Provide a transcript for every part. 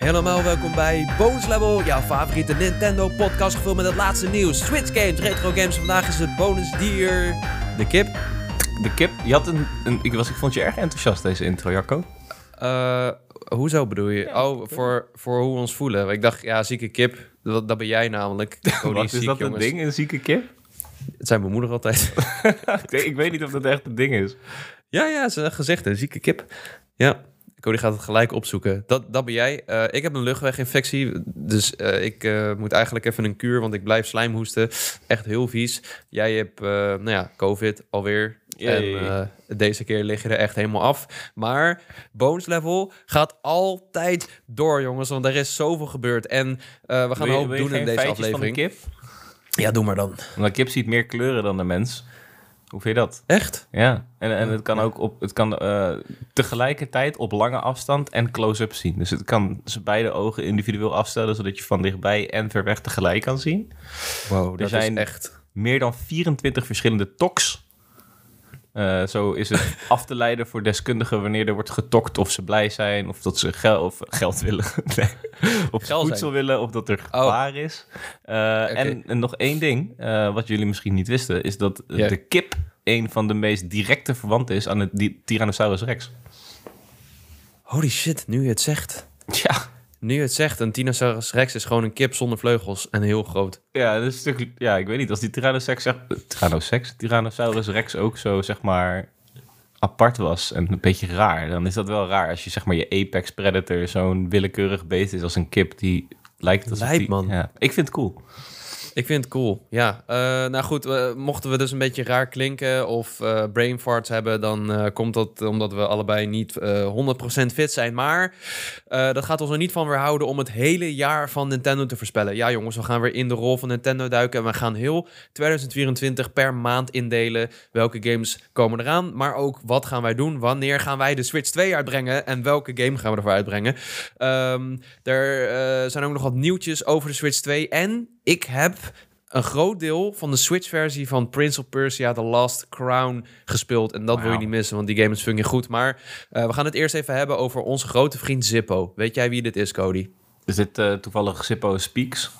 Helemaal welkom bij Bonus Level, jouw favoriete Nintendo podcast gevuld met het laatste nieuws. Switch games, retro games. Vandaag is het bonusdier de kip. De kip, je had een, een ik, was, ik vond je erg enthousiast deze intro, Jacco. Uh, hoezo bedoel je? oh, voor, voor hoe we ons voelen. Ik dacht, ja, zieke kip, dat, dat ben jij namelijk. Wat is dat een ding, een zieke kip? Het zijn mijn moeder altijd. ik weet niet of dat echt een ding is. Ja, ja, ze gezegd, een zieke kip. Ja. Cody gaat het gelijk opzoeken. Dat, dat ben jij. Uh, ik heb een luchtweginfectie, dus uh, ik uh, moet eigenlijk even een kuur, want ik blijf slijmhoesten. Echt heel vies. Jij hebt, nou ja, COVID alweer. Yay. En deze keer lig je er echt helemaal af. Maar Bones Level gaat altijd door, jongens, want er is zoveel gebeurd. En we gaan ook doen in deze aflevering. Van de kip? Ja, doe maar dan. Want de kip ziet meer kleuren dan de mens. Hoe vind je dat? Echt? Ja, en, en het kan ook op, het kan uh, tegelijkertijd op lange afstand en close-up zien. Dus het kan ze beide ogen individueel afstellen, zodat je van dichtbij en ver weg tegelijk kan zien. Wow, dat er zijn is echt meer dan 24 verschillende toks uh, zo is het af te leiden voor deskundigen wanneer er wordt getokt of ze blij zijn of dat ze gel of geld willen. nee. Of ze voedsel willen of dat er oh. gevaar oh. is. Uh, en, en, nog één ding, uh, wat jullie misschien niet wisten, is dat yeah. de kip een van de meest directe verwanten is aan de Tyrannosaurus Rex. Holy shit, nu je het zegt. Ja. Nu het zegt, een Tyrannosaurus Rex is gewoon een kip zonder vleugels en heel groot. Ja, dat is een ja ik weet niet. Als die Tyrannosaurus, Tyrannosaurus, Tyrannosaurus Rex ook zo, zeg maar, apart was en een beetje raar, dan is dat wel raar. Als je, zeg maar, je apex predator zo'n willekeurig beest is als een kip die lijkt als Lijp, man. Ja, ik vind het cool. Ik vind het cool, ja. Uh, nou goed, mochten we dus een beetje raar klinken of uh, brain farts hebben... dan komt dat omdat we allebei niet 100% fit zijn. Maar dat gaat ons er niet van weerhouden om het hele jaar van Nintendo te voorspellen. Ja jongens, we gaan weer in de rol van Nintendo duiken... en we gaan heel 2024 per maand indelen welke games komen eraan... maar ook wat gaan wij doen, wanneer gaan wij de Switch 2 uitbrengen... en welke game gaan we ervoor uitbrengen. Um, er zijn ook nog wat nieuwtjes over de Switch 2 en ik heb een groot deel van de Switch-versie van Prince of Persia The Last Crown gespeeld. En dat wil je niet missen, want die game is fucking goed. Maar uh, we gaan het eerst even hebben over onze grote vriend Zippo. Weet jij wie dit is, Cody? Is dit uh, toevallig Zippo Speaks?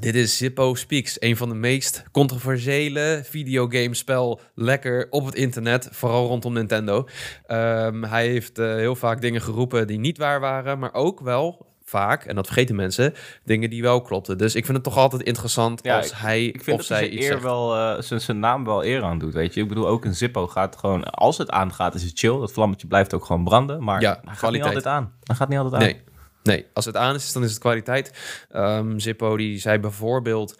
Dit is Zippo Speaks, een van de meest controversiële videogamespel lekker op het internet, vooral rondom Nintendo. Um, hij heeft uh, heel vaak dingen geroepen die niet waar waren, maar ook wel vaak, en dat vergeten mensen, dingen die wel klopten. Dus ik vind het toch altijd interessant als hij ik vind of zij iets eer wel uh, zijn, zijn naam wel eer aan doet, weet je. Ik bedoel, ook een Zippo gaat gewoon, als het aangaat is het chill. Dat vlammetje blijft ook gewoon branden, maar ja, hij gaat niet altijd aan. Hij gaat niet altijd aan. Nee. Nee, als het aan is, dan is het kwaliteit. Um, Zippo die zei bijvoorbeeld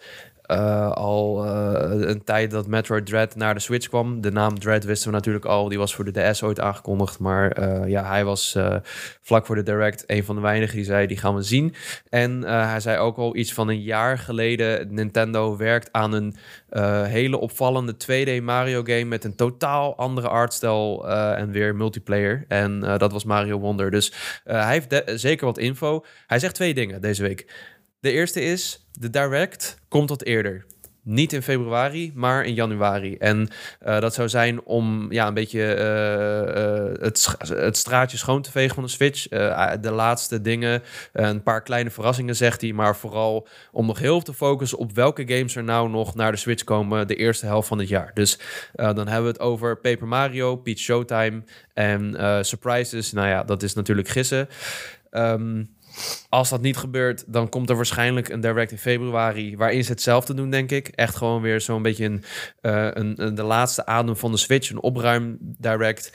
uh, al uh, een tijd dat Metroid Dread naar de Switch kwam. De naam Dread wisten we natuurlijk al. Die was voor de DS ooit aangekondigd. Maar uh, ja, hij was vlak voor de Direct een van de weinigen die zei... die gaan we zien. En hij zei ook al iets van een jaar geleden... Nintendo werkt aan een hele opvallende 2D Mario game... met een totaal andere artstijl en weer multiplayer. En dat was Mario Wonder. Dus hij heeft zeker wat info. Hij zegt twee dingen deze week. De eerste is, de Direct komt tot eerder. Niet in februari, maar in januari. En uh, dat zou zijn om ja, een beetje uh, uh, het, het straatje schoon te vegen van de Switch. de laatste dingen, een paar kleine verrassingen zegt hij. Maar vooral om nog heel veel te focussen op welke games er nou nog naar de Switch komen de eerste helft van het jaar. Dus dan hebben we het over Paper Mario, Peach Showtime en Surprises. Nou ja, dat is natuurlijk gissen. Um, als dat niet gebeurt, dan komt er waarschijnlijk een direct in februari waarin ze hetzelfde doen, denk ik. Echt gewoon weer zo'n beetje een, uh, een, de laatste adem van de Switch, een opruim direct.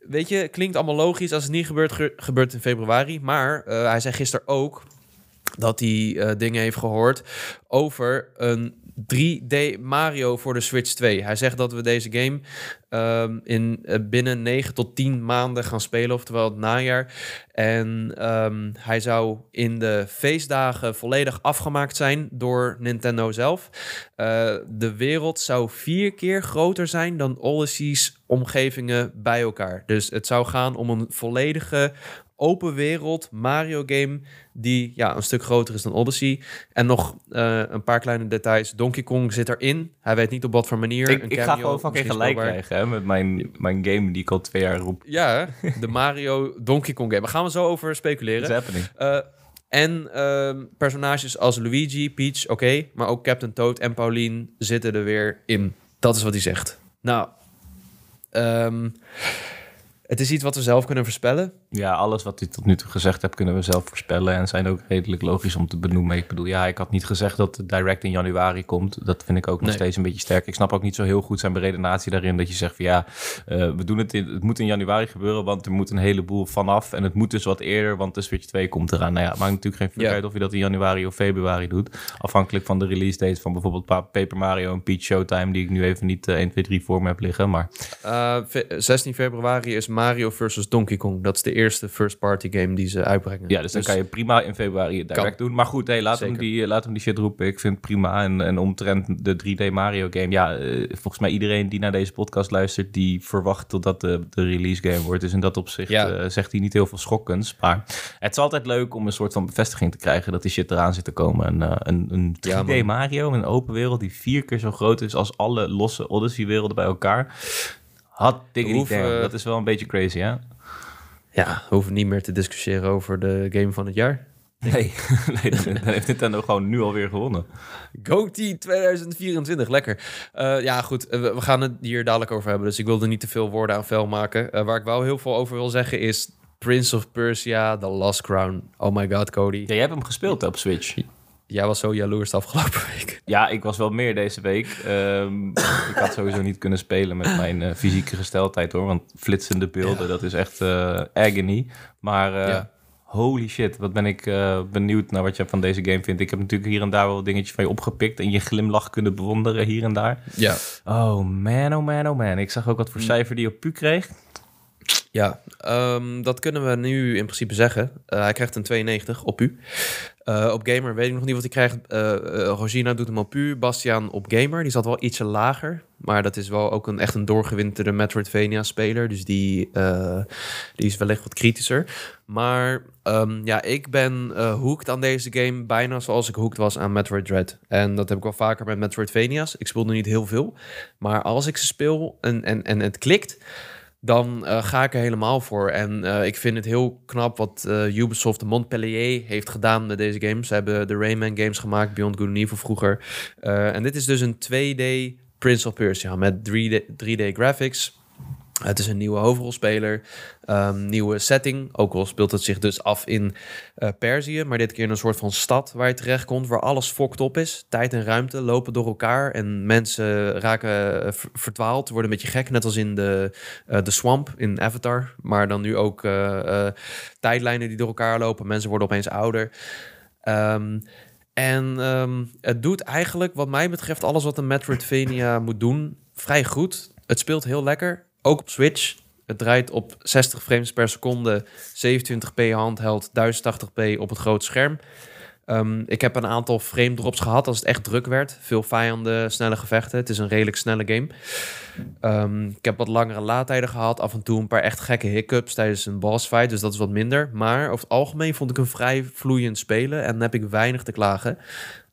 Weet je, klinkt allemaal logisch. Als het niet gebeurt, ge gebeurt in februari. Maar uh, hij zei gisteren ook dat hij uh, dingen heeft gehoord over een 3D Mario voor de Switch 2. Hij zegt dat we deze game um, in uh, binnen 9 tot 10 maanden gaan spelen, oftewel het najaar. En um, hij zou in de feestdagen volledig afgemaakt zijn door Nintendo zelf. Uh, de wereld zou vier keer groter zijn dan Odyssey's omgevingen bij elkaar. Dus het zou gaan om een volledige open wereld Mario game die ja, een stuk groter is dan Odyssey. En nog uh, een paar kleine details. Donkey Kong zit erin. Hij weet niet op wat voor manier. Ik, ik ga gewoon fucking gelijk krijgen hè, met mijn, mijn game die ik al twee jaar roep. Ja, de Mario Donkey Kong game. Daar gaan we zo over speculeren. Uh, en uh, personages als Luigi, Peach, oké. maar ook Captain Toad en Pauline zitten er weer in. Dat is wat hij zegt. Nou, um, het is iets wat we zelf kunnen voorspellen. Ja, alles wat hij tot nu toe gezegd hebt, kunnen we zelf voorspellen. En zijn ook redelijk logisch om te benoemen. Ik bedoel, ja, ik had niet gezegd dat het direct in januari komt. Dat vind ik ook nog steeds een beetje sterk. Ik snap ook niet zo heel goed zijn beredenatie daarin. Dat je zegt van ja, uh, we doen het, in, het moet in januari gebeuren. Want er moet een heleboel vanaf. En het moet dus wat eerder, want de Switch 2 komt eraan. Nou ja, maakt natuurlijk geen uit of je dat in januari of februari doet. Afhankelijk van de release date van bijvoorbeeld Paper Mario en Peach Showtime. Die ik nu even niet uh, 1, 2, 3 voor me heb liggen. Maar... Uh, eh, 16 februari is Mario versus Donkey Kong. Dat is de eerste first party game die ze uitbrengen. Ja, dus, dan dus kan je prima in februari direct doen. Maar goed, hey, laat, hem die, laat hem die shit roepen. Ik vind het prima. En, en omtrent de 3D Mario game. Ja, uh, volgens mij iedereen die naar deze podcast luistert... die verwacht totdat de, de release game wordt. Dus in dat opzicht ja. uh, zegt hij niet heel veel schokkends. Maar het is altijd leuk om een soort van bevestiging te krijgen... dat die shit eraan zit te komen. En, uh, een, een 3D ja, Mario, een open wereld... die vier keer zo groot is als alle losse Odyssey-werelden bij elkaar... Had dingen niet Dat is wel een beetje crazy, hè? Ja, we hoeven niet meer te discussiëren over de game van het jaar. Nee, nee dan heeft Nintendo gewoon nu alweer gewonnen. GOTY 2024, lekker. Uh, ja, goed, uh, we gaan het hier dadelijk over hebben. Dus ik wil er niet te veel woorden aan vuil maken. Uh, waar ik wel heel veel over wil zeggen is... Prince of Persia, The Last Crown. Oh my god, Cody. Ja, jij hebt hem gespeeld op Switch. Jij was zo jaloers de afgelopen week. Ja, ik was wel meer deze week. Um, ik had sowieso niet kunnen spelen met mijn uh, fysieke gesteldheid hoor. Want flitsende beelden, ja. dat is echt uh, agony. Maar uh, ja. holy shit, wat ben ik benieuwd naar wat je van deze game vindt. Ik heb natuurlijk hier en daar wel dingetjes van je opgepikt. En je glimlach kunnen bewonderen hier en daar. Ja. Oh man, oh man, oh man. Ik zag ook wat voor cijfer die op pu kreeg. Ja, um, dat kunnen we nu in principe zeggen. Uh, hij krijgt een 92 op u. Uh, op Gamer weet ik nog niet wat hij krijgt. Uh, Rosina doet hem op u. Bastiaan op Gamer. Die zat wel ietsje lager. Maar dat is wel ook een, echt een doorgewinterde Metroidvania-speler. Dus die, die is wellicht wat kritischer. Maar um, ja, ik ben hooked aan deze game bijna zoals ik hooked was aan Metroid Dread. En dat heb ik wel vaker met Metroidvania's. Ik speel nu niet heel veel. Maar als ik ze speel en, en, en het klikt dan uh, ga ik er helemaal voor. En uh, ik vind het heel knap wat uh, Ubisoft Montpellier heeft gedaan met deze games. Ze hebben de Rayman games gemaakt, Beyond Good and Evil vroeger. en dit is dus een 2D Prince of Persia met 3D, 3D graphics. Het is een nieuwe hoofdrolspeler, um, nieuwe setting. Ook al speelt het zich dus af in uh, Perzië, maar dit keer in een soort van stad waar je terecht komt, waar alles fokt op is. Tijd en ruimte lopen door elkaar en mensen raken uh, verdwaald, worden een beetje gek, net als in de, uh, de Swamp in Avatar. Maar dan nu ook tijdlijnen die door elkaar lopen, mensen worden opeens ouder. Um, en um, het doet eigenlijk, wat mij betreft, alles wat een Metroidvania moet doen, vrij goed. Het speelt heel lekker ook op Switch. Het draait op 60 frames per seconde, 27p handheld, 1080p op het grote scherm. Um, ik heb een aantal frame drops gehad als het echt druk werd. Veel vijanden, snelle gevechten. Het is een redelijk snelle game. Um, ik heb wat langere laadtijden gehad. Af en toe een paar echt gekke hiccups tijdens een boss fight. Dus dat is wat minder. Maar over het algemeen vond ik hem vrij vloeiend spelen. En heb ik weinig te klagen.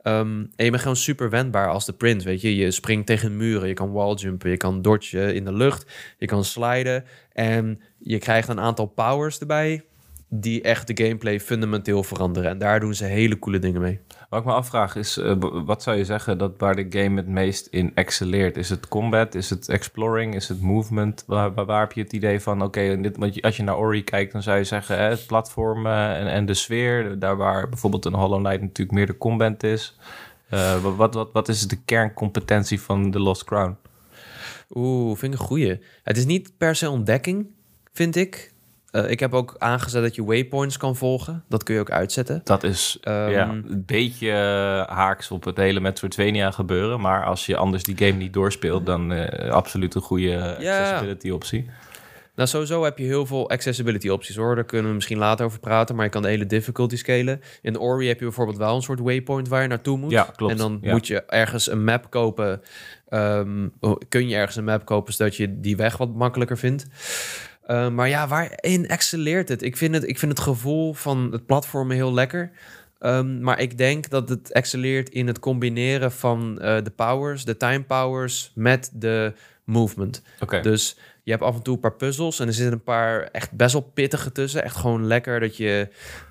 Um, en je bent gewoon super wendbaar als de print, weet je. Je springt tegen muren, je kan walljumpen, je kan dodgen in de lucht, je kan sliden. En je krijgt een aantal powers erbij die echt de gameplay fundamenteel veranderen. En daar doen ze hele coole dingen mee. Wat ik me afvraag is, uh, wat zou je zeggen dat waar de game het meest in excelleert? Is het combat? Is het exploring? Is het movement? Waar, heb je het idee van, oké, okay, als je naar Ori kijkt, dan zou je zeggen, hè, het platform en, en de sfeer, daar waar bijvoorbeeld een Hollow Knight natuurlijk meer de combat is. Uh, wat, wat, wat is de kerncompetentie van The Lost Crown? Oeh, vind ik een goeie. Het is niet per se ontdekking, vind ik. Uh, ik heb ook aangezet dat je waypoints kan volgen. Dat kun je ook uitzetten. Dat is um, ja, een beetje uh, haaks op het hele Metroidvania gebeuren. Maar als je anders die game niet doorspeelt, dan uh, absoluut een goede ja. accessibility optie. Nou, sowieso heb je heel veel accessibility opties hoor. Daar kunnen we misschien later over praten. Maar je kan de hele difficulty scalen. In Ori heb je bijvoorbeeld wel een soort waypoint waar je naartoe moet. Ja, klopt. En dan ja. moet je ergens een map kopen. Um, kun je ergens een map kopen zodat je die weg wat makkelijker vindt. Uh, maar ja, waarin excelleert het? Ik vind het, ik vind het gevoel van het platformen heel lekker. Um, maar ik denk dat het excelleert in het combineren van uh, de powers, de time powers, met de movement. Okay. Dus je hebt af en toe een paar puzzels en er zitten een paar echt best wel pittige tussen. Echt gewoon lekker dat je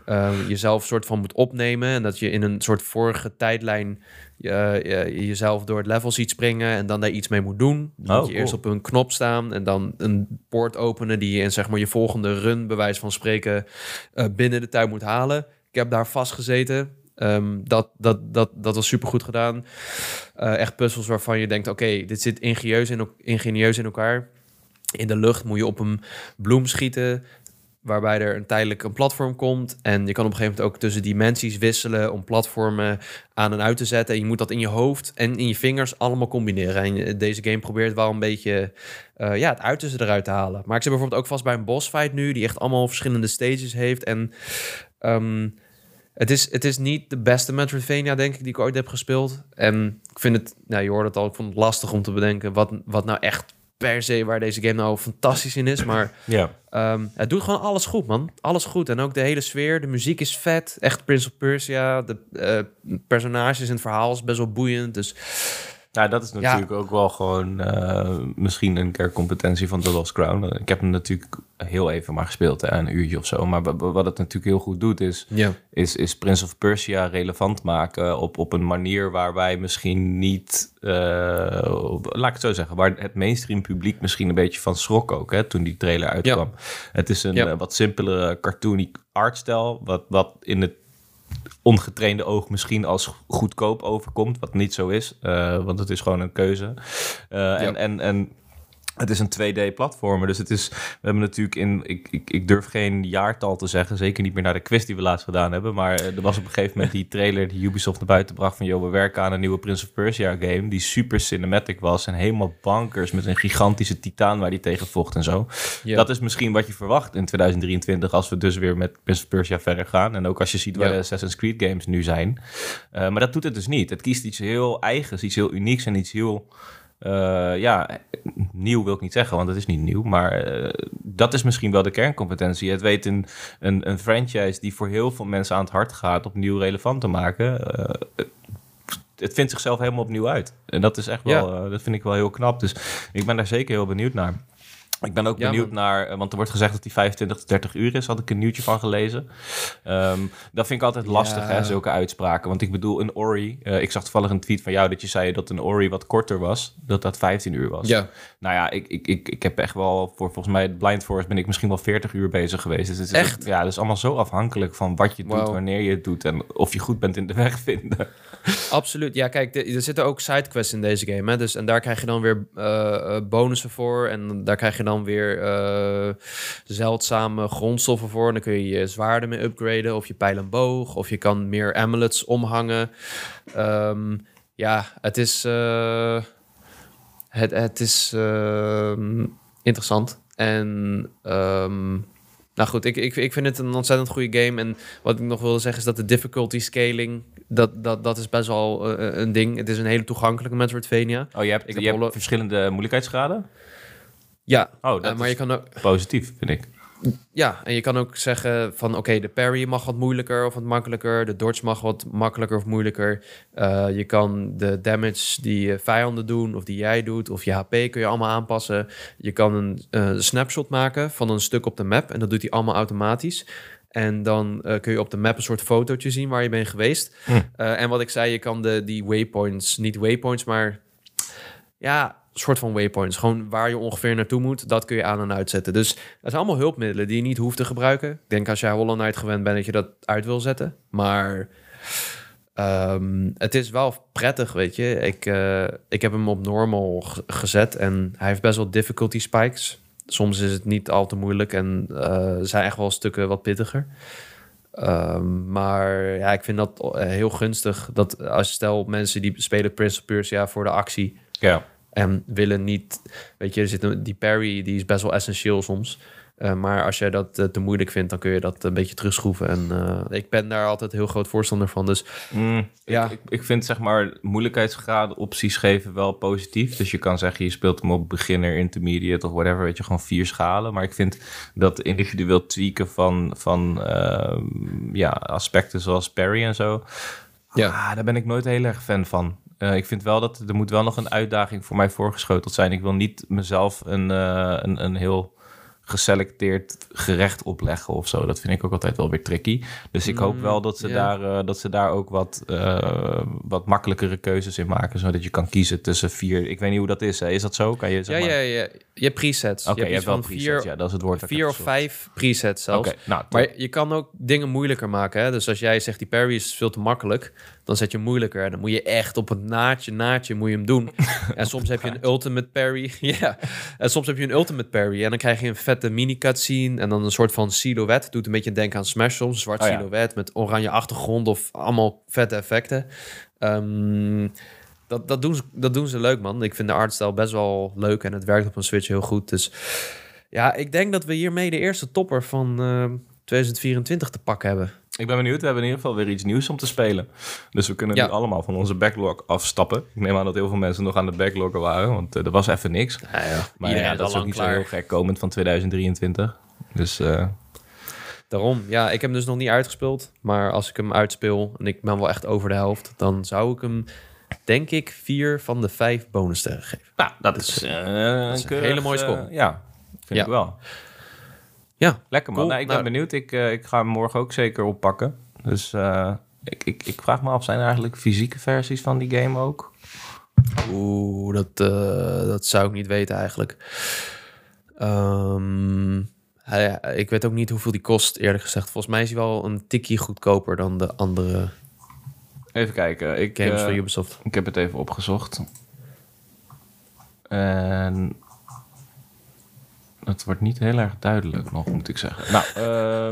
uh, jezelf soort van moet opnemen en dat je in een soort vorige tijdlijn uh, je, jezelf door het level ziet springen en dan daar iets mee moet doen. Dan oh, moet je eerst op een knop staan en dan een poort openen die je in zeg maar je volgende run, bewijs van spreken, uh, binnen de tijd moet halen. Ik heb daar vast gezeten. Um, dat, dat, dat, dat was super goed gedaan. Uh, echt puzzels waarvan je denkt: oké, dit zit ingenieus in, ingenieus in elkaar. In de lucht moet je op een bloem schieten waarbij er een tijdelijk een platform komt. En je kan op een gegeven moment ook tussen dimensies wisselen om platformen aan en uit te zetten. En je moet dat in je hoofd en in je vingers allemaal combineren. En deze game probeert wel een beetje uh, ja, het uiterste eruit te halen. Maar ik zit bijvoorbeeld ook vast bij een boss fight nu, die echt allemaal verschillende stages heeft. En um, het is, het is niet de beste Metroidvania, denk ik, die ik ooit heb gespeeld. En ik vind het, nou, je hoort het al, ik vond het lastig om te bedenken wat, wat nou echt per se waar deze game nou fantastisch in is. Maar ja. um, het doet gewoon alles goed, man. Alles goed. En ook de hele sfeer. De muziek is vet. Echt Prince of Persia. De uh, personages en het verhaal is best wel boeiend. Dus ja, dat is natuurlijk ook wel gewoon uh, misschien een kerncompetentie van The Lost Crown. Ik heb hem natuurlijk heel even maar gespeeld, hè, een uurtje of zo. Maar wat het natuurlijk heel goed doet, is, ja. is, is Prince of Persia relevant maken op, op een manier waar wij misschien niet, uh, laat ik het zo zeggen, waar het mainstream publiek misschien een beetje van schrok ook, hè, toen die trailer uitkwam. Ja. Het is een uh, wat simpelere cartoony artstijl, wat, wat in het ongetrainde oog misschien als goedkoop overkomt, wat niet zo is, uh, want het is gewoon een keuze. Uh, en, en, en het is een 2D-platformer, dus het is... We hebben natuurlijk in... Ik, ik, ik durf geen jaartal te zeggen, zeker niet meer naar de quiz die we laatst gedaan hebben, maar er was op een gegeven moment die trailer die Ubisoft naar buiten bracht van... joh, we werken aan een nieuwe Prince of Persia game die super cinematic was en helemaal bankers met een gigantische titaan waar die tegen vocht en zo. Dat is misschien wat je verwacht in 2023 als we dus weer met Prince of Persia verder gaan. En ook als je ziet waar de Assassin's Creed games nu zijn. Uh, maar dat doet het dus niet. Het kiest iets heel eigens, iets heel unieks en iets heel... Uh, ja, nieuw wil ik niet zeggen, want het is niet nieuw. Maar uh, dat is misschien wel de kerncompetentie. Het weet een, een, een, franchise die voor heel veel mensen aan het hart gaat... opnieuw relevant te maken. Uh, het vindt zichzelf helemaal opnieuw uit. En dat is echt wel, Ja. dat vind ik wel heel knap. Dus ik ben daar zeker heel benieuwd naar. Ik ben ook Ja, benieuwd naar, eh, want er wordt gezegd dat die 25 tot 30 uur is, had ik een nieuwtje van gelezen. Um, dat vind ik altijd lastig, Ja. hè, zulke uitspraken. Want ik bedoel, een Ori, uh, ik zag toevallig een tweet van jou dat je zei dat een Ori wat korter was, dat dat 15 uur was. Ja. Nou ja, ik, ik, ik, ik heb echt wel, voor volgens mij Blind Forest ben ik misschien wel 40 uur bezig geweest. Dus het is Echt? ja, dat is allemaal zo afhankelijk van wat je doet, wanneer je het doet en of je goed bent in de weg vinden. Absoluut. Ja, kijk, de- er zitten ook sidequests in deze game. Hè? Dus, en daar krijg je dan weer eh, eh, bonussen voor. En daar krijg je dan weer eh, zeldzame grondstoffen voor. En dan kun je je zwaarden mee upgraden. Of je pijl en boog. Of je kan meer amulets omhangen. Ehm, ja, het is... eh, het, het is ehm, interessant. En... ehm, nou goed, ik, ik, ik vind het een ontzettend goede game. En wat ik nog wilde zeggen is dat de difficulty scaling... dat, dat, dat is best wel eh, een ding. Het is een hele toegankelijke Metroidvania. Oh, je hebt, Ik je heb hebt verschillende moeilijkheidsgraden? Ja, Oh, dat eh, maar je kan ook... positief, vind ik. Ja, en je kan ook zeggen van oké, de parry mag wat moeilijker of wat makkelijker. De dodge mag wat makkelijker of moeilijker. Eh, je kan de damage die je vijanden doen of die jij doet of je HP kun je allemaal aanpassen. Je kan een eh, snapshot maken van een stuk op de map en dat doet hij allemaal automatisch. En dan kun je op de map een soort fotootje zien waar je bent geweest. Hm. En wat ik zei, je kan de, die waypoints, niet waypoints, maar ja, een soort van waypoints. Gewoon waar je ongeveer naartoe moet, dat kun je aan en uitzetten. Dus dat zijn allemaal hulpmiddelen die je niet hoeft te gebruiken. Ik denk als jij Hollow Knight gewend bent dat je dat uit wil zetten. Maar ehm, het is wel prettig, weet je. Ik, eh, ik heb hem op normal ge- gezet en hij heeft best wel difficulty spikes. Soms is het niet al te moeilijk en eh, zijn echt wel stukken wat pittiger. Ehm, maar ja, ik vind dat eh, heel gunstig. Dat als stel mensen die spelen Prince of Persia voor de actie Ja. En willen niet, weet je, er zit een, die parry die is best wel essentieel soms. Uh, maar als jij dat te moeilijk vindt, dan kun je dat een beetje terugschroeven. En ik ben daar altijd heel groot voorstander van. Dus mm, ja. Ik, ik, vind zeg maar moeilijkheidsgraden opties geven wel positief. Dus je kan zeggen, je speelt hem op beginner, intermediate of whatever. Weet je, gewoon vier schalen. Maar ik vind dat individueel tweaken van, van ja, aspecten zoals parry en zo... Ja. Ah, daar ben ik nooit heel erg fan van. Uh, ik vind wel dat er moet wel nog een uitdaging voor mij voorgeschoteld zijn. Ik wil niet mezelf een, uh, een, een heel geselecteerd gerecht opleggen of zo. Dat vind ik ook altijd wel weer tricky. Dus ik hoop wel dat ze, mm, daar, uh, dat ze daar ook wat, uh, wat makkelijkere keuzes in maken. Zodat je kan kiezen tussen vier. Ik weet niet hoe dat is. Hè? Is dat zo? Kan je, zeg ja, ja, ja, je hebt presets. Oké, okay, je, hebt wel presets. Vier, ja, dat is het woord. Vier of vijf presets zelfs. Okay, nou, maar je kan ook dingen moeilijker maken. Hè? Dus als jij zegt die parry is veel te makkelijk, dan zet je moeilijker. En dan moet je echt op het naadje, naadje moet je hem doen. en soms heb je een ultimate parry. ja, en soms heb je een ultimate parry en dan krijg je een vette mini cutscene en dan een soort van silhouet. Doet een beetje denken aan Smash soms. Zwart oh, silhouet met oranje achtergrond of allemaal vette effecten. Um, dat, dat, doen ze, dat doen ze leuk, man. Ik vind de artstyle best wel leuk en het werkt op een Switch heel goed. Dus ja, ik denk dat we hiermee de eerste topper van uh, ehm, 2024 te pakken hebben. Ik ben benieuwd. We hebben in ieder geval weer iets nieuws om te spelen. Dus we kunnen nu allemaal van onze backlog afstappen. Ik neem aan dat heel veel mensen nog aan de backlog waren, want uh, er was even niks. Ja, ja. Maar ja, dat is ook niet klaar. zo heel gek komend van 2023. Dus... Uh... Daarom, ja, ik heb hem dus nog niet uitgespeeld. Maar als ik hem uitspeel en ik ben wel echt over de helft, dan zou ik hem denk ik vier van de vijf bonussterren geven. Nou, dat is, uh, een, een hele mooie score. ja, vind ik wel. Ja, lekker man. Nou, ik ben nou, benieuwd. Ik, ik ga hem morgen ook zeker oppakken. Dus ik, ik, ik vraag me af, zijn er eigenlijk fysieke versies van die game ook? Oeh, dat, uh, dat zou ik niet weten eigenlijk. Um, ik weet ook niet hoeveel die kost, eerlijk gezegd. Volgens mij is hij wel een tikkie goedkoper dan de andere Even kijken. Ik, games van Ubisoft. Ik heb het even opgezocht. En het wordt niet heel erg duidelijk nog, moet ik zeggen. Nou,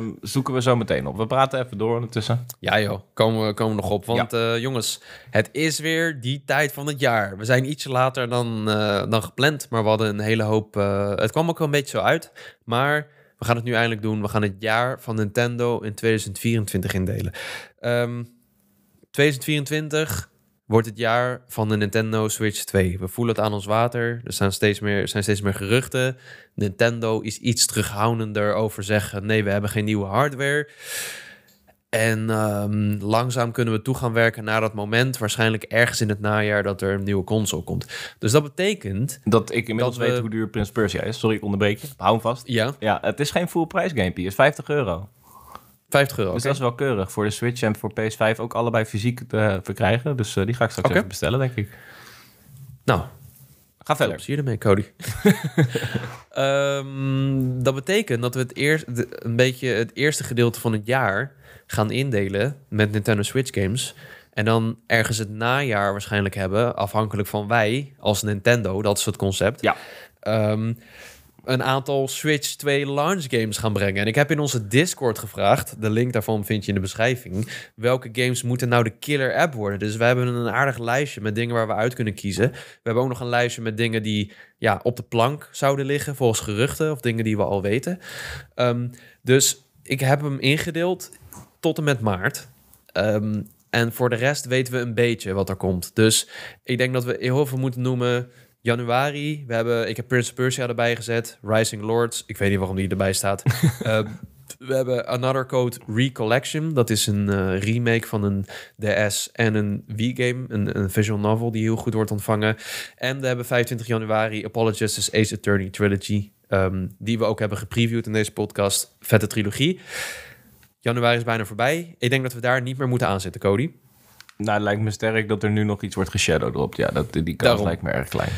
uh, zoeken we zo meteen op. We praten even door ondertussen. Ja joh, komen we, komen nog op. Want ja. uh, jongens, het is weer die tijd van het jaar. We zijn ietsje later dan, uh, dan gepland, maar we hadden een hele hoop... Uh, het kwam ook wel een beetje zo uit, maar... We gaan het nu eindelijk doen. We gaan het jaar van Nintendo in 2024 indelen. Um, 2024 wordt het jaar van de Nintendo Switch 2. We voelen het aan ons water. Er zijn steeds meer, zijn steeds meer geruchten. Nintendo is iets terughoudender over zeggen: nee, we hebben geen nieuwe hardware. En um, langzaam kunnen we toe gaan werken naar dat moment. Waarschijnlijk ergens in het najaar dat er een nieuwe console komt. Dus dat betekent. Dat ik inmiddels weet hoe duur Prince Persia is. Sorry, ik onderbreek je. Hou hem vast. Ja. Ja, het is geen full price gamepje. Het is 50 euro. 50 euro. Dus dat is wel keurig voor de Switch en voor PS5 ook allebei fysiek te verkrijgen. Dus uh, die ga ik straks okay. even bestellen, denk ik. Nou, ga verder. Zie je ermee, Cody. um, dat betekent dat we het eerst, een beetje het eerste gedeelte van het jaar gaan indelen met Nintendo Switch games. En dan ergens het najaar waarschijnlijk hebben, afhankelijk van wij als Nintendo. Dat is het concept. Ja. Um, een aantal Switch 2 launch games gaan brengen. En ik heb in onze Discord gevraagd, de link daarvan vind je in de beschrijving, welke games moeten nou de killer app worden. Dus we hebben een aardig lijstje met dingen waar we uit kunnen kiezen. We hebben ook nog een lijstje met dingen die ja, op de plank zouden liggen, volgens geruchten, of dingen die we al weten. Um, dus ik heb hem ingedeeld tot en met maart. Um, en voor de rest weten we een beetje wat er komt. Dus ik denk dat we heel veel moeten noemen januari, we hebben, ik heb Prince Persia erbij gezet. Rising Lords, ik weet niet waarom die erbij staat. uh, we hebben Another Code Recollection. Dat is een uh, remake van een DS en een Wii-game. Een, een, visual novel die heel goed wordt ontvangen. En we hebben 25 januari Apologists Ace Attorney Trilogy. Um, die we ook hebben gepreviewd in deze podcast. Vette trilogie. Januari is bijna voorbij. Ik denk dat we daar niet meer moeten aanzetten, Cody. Nou, het lijkt me sterk dat er nu nog iets wordt geshadowdropt. Ja, dat, die kans lijkt me erg klein.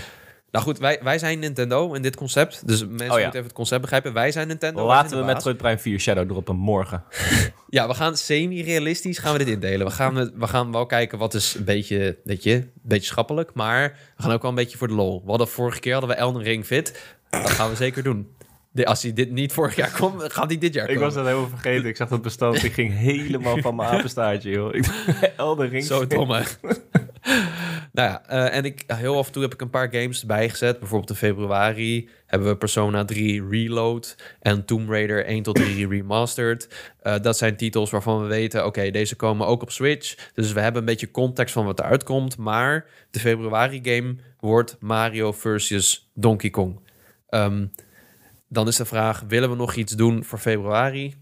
Nou goed, wij, wij zijn Nintendo in dit concept. Dus mensen oh, moeten even het concept begrijpen. Wij zijn Nintendo. Laten we met Metroid Prime 4 Shadow droppen morgen. ja, we gaan semi-realistisch gaan we dit indelen. We gaan, we gaan wel kijken wat is een beetje, weet je, een beetje schappelijk. Maar we gaan ook wel een beetje voor de lol. We hadden vorige keer hadden we Elden Ring fit. Dat gaan we zeker doen. Als hij dit niet vorig jaar kwam, gaat hij dit jaar komen. Ik was dat helemaal vergeten. Ik zag dat bestand. Ik ging helemaal van mijn apenstaartje, joh. Elden Ring. Zo dom, hè? Nou ja, uh, en ik, heel af en toe heb ik een paar games erbij gezet. Bijvoorbeeld in februari hebben we Persona 3 Reload en Tomb Raider 1 tot 3 Remastered. Uh, dat zijn titels waarvan we weten, oké, deze komen ook op Switch. Dus we hebben een beetje context van wat eruit komt. Maar de februari game wordt Mario versus Donkey Kong. Um, dan is de vraag, willen we nog iets doen voor februari?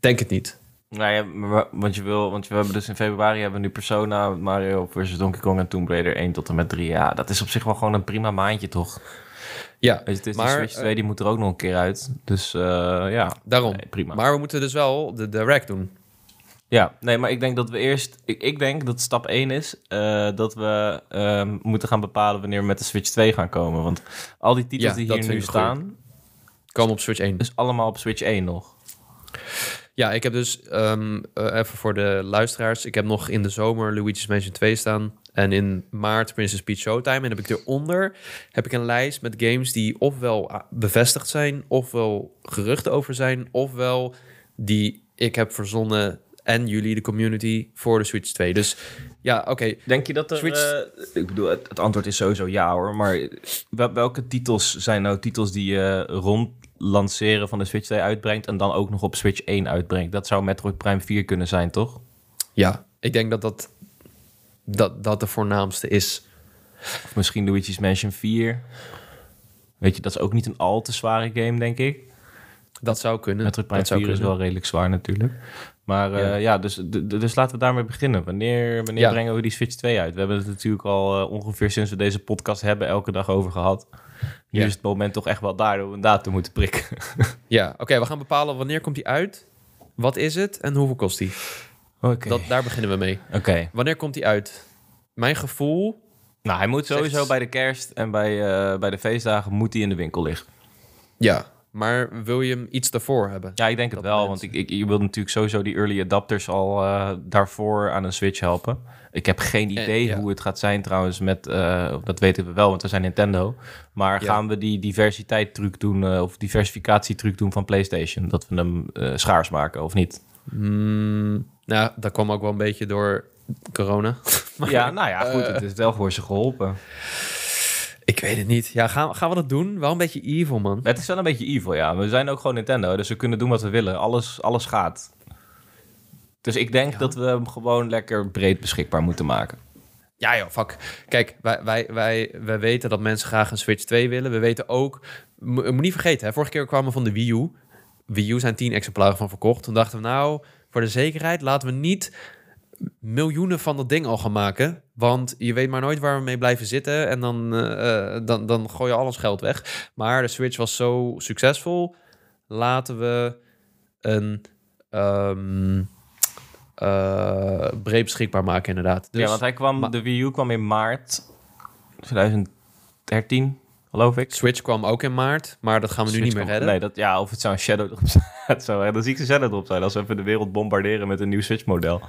Denk het niet. Nou ja, want je wil, want we hebben dus in februari hebben we nu Persona, Mario versus Donkey Kong en Tomb Raider 1 tot en met 3. Ja, dat is op zich wel gewoon een prima maandje, toch? Ja, maar, die Switch 2 die moet er ook nog een keer uit. Dus uh, ja, daarom. Nee, prima. Maar we moeten dus wel de, rack doen. Ja, nee, maar ik denk dat we eerst... Ik, ik denk dat stap 1 is uh, dat we uh, moeten gaan bepalen wanneer we met de Switch 2 gaan komen. Want al die titels ja, die hier nu staan... Komen op Switch 1. Dus allemaal op Switch 1 nog. Ja, ik heb dus um, uh, even voor de luisteraars. Ik heb nog in de zomer Luigi's Mansion 2 staan. En in maart Princess Peach Showtime. En heb ik eronder heb ik een lijst met games die ofwel ah, bevestigd zijn, ofwel geruchten over zijn, ofwel die ik heb verzonnen en jullie, de community, voor de Switch 2. Dus ja, oké. Denk je dat er... Switch... Uh, ik bedoel, het, het, antwoord is sowieso ja hoor. Maar welke titels zijn nou titels die je rond lanceren van de Switch 2 uitbrengt... en dan ook nog op Switch 1 uitbrengt? Dat zou Metroid Prime 4 kunnen zijn, toch? Ja, ik denk dat dat, dat, dat de voornaamste is. Of misschien Luigi's Mansion 4. Weet je, dat is ook niet een al te zware game, denk ik. Dat zou kunnen. Metroid Prime 4 is wel redelijk zwaar natuurlijk. Maar ja, uh, ja dus, dus laten we daarmee beginnen. Wanneer, wanneer ja. brengen we die Switch 2 uit? We hebben het natuurlijk al uh, ongeveer sinds we deze podcast hebben elke dag over gehad. Nu is het moment toch echt wel daar om een datum moeten prikken. ja, oké. Okay, we gaan bepalen wanneer komt die uit? Wat is het en hoeveel kost die? Oké. Okay. Daar beginnen we mee. Oké. Okay. Wanneer komt die uit? Mijn gevoel... Nou, hij moet sowieso zegt... bij de kerst en bij, uh, bij de feestdagen moet hij in de winkel liggen. Ja, maar wil je hem iets daarvoor hebben? Ja, ik denk het wel. Want ik, ik, je wil natuurlijk sowieso die early adapters al uh, daarvoor aan een Switch helpen. Ik heb geen idee en, ja. hoe het gaat zijn trouwens met... Uh, dat weten we wel, want we zijn Nintendo. Maar ja. gaan we die diversiteit truc doen... Uh, of diversificatie truc doen van PlayStation? Dat we hem schaars maken of niet? Mm, nou, dat kwam ook wel een beetje door corona. maar, ja, nou ja, goed. het is wel voor ze geholpen. Ik weet het niet. Ja, gaan, gaan we dat doen? Wel een beetje evil, man. Het is wel een beetje evil, ja. We zijn ook gewoon Nintendo, dus we kunnen doen wat we willen. Alles, alles gaat. Dus ik denk ja. dat we hem gewoon lekker breed beschikbaar moeten maken. Ja, joh, fuck. Kijk, wij, wij, wij, wij weten dat mensen graag een Switch 2 willen. We weten ook... Moet niet vergeten, hè, vorige keer kwamen we van de Wii U. Wii U zijn 10 exemplaren van verkocht. Toen dachten we, nou, voor de zekerheid laten we niet miljoenen van dat ding al gaan maken. Want je weet maar nooit waar we mee blijven zitten. En dan, uh, dan, dan gooi je alles geld weg. Maar de Switch was zo succesvol. Laten we een um, uh, breed beschikbaar maken, inderdaad. Dus, ja, want hij kwam, de Wii U kwam in maart 2013 geloof ik. Switch kwam ook in maart, maar dat gaan we Switch nu niet meer redden. Nee, dat, ja, of het zou een Shadow erop zijn. zou dan zie ik Shadow erop zijn als we even de wereld bombarderen met een nieuw Switch-model.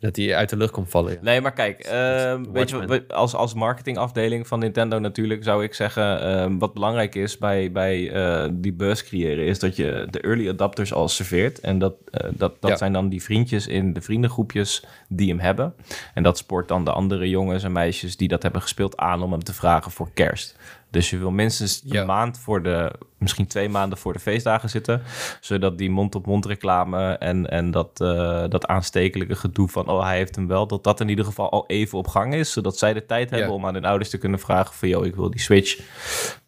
Dat die uit de lucht komt vallen. Ja. Nee, maar kijk, uh, weet je, als, als marketingafdeling van Nintendo natuurlijk zou ik zeggen, uh, wat belangrijk is bij, bij uh, die buzz creëren, is dat je de early adapters al serveert. En dat, eh, dat, dat ja. zijn dan die vriendjes in de vriendengroepjes die hem hebben. En dat spoort dan de andere jongens en meisjes die dat hebben gespeeld aan om hem te vragen voor kerst. Dus je wil minstens een maand voor de, misschien twee maanden voor de feestdagen zitten. Zodat die mond-op-mond -mond reclame en, en dat, uh, dat aanstekelijke gedoe van, oh hij heeft hem wel, dat dat in ieder geval al even op gang is. Zodat zij de tijd hebben ja. om aan hun ouders te kunnen vragen van, joh, ik wil die Switch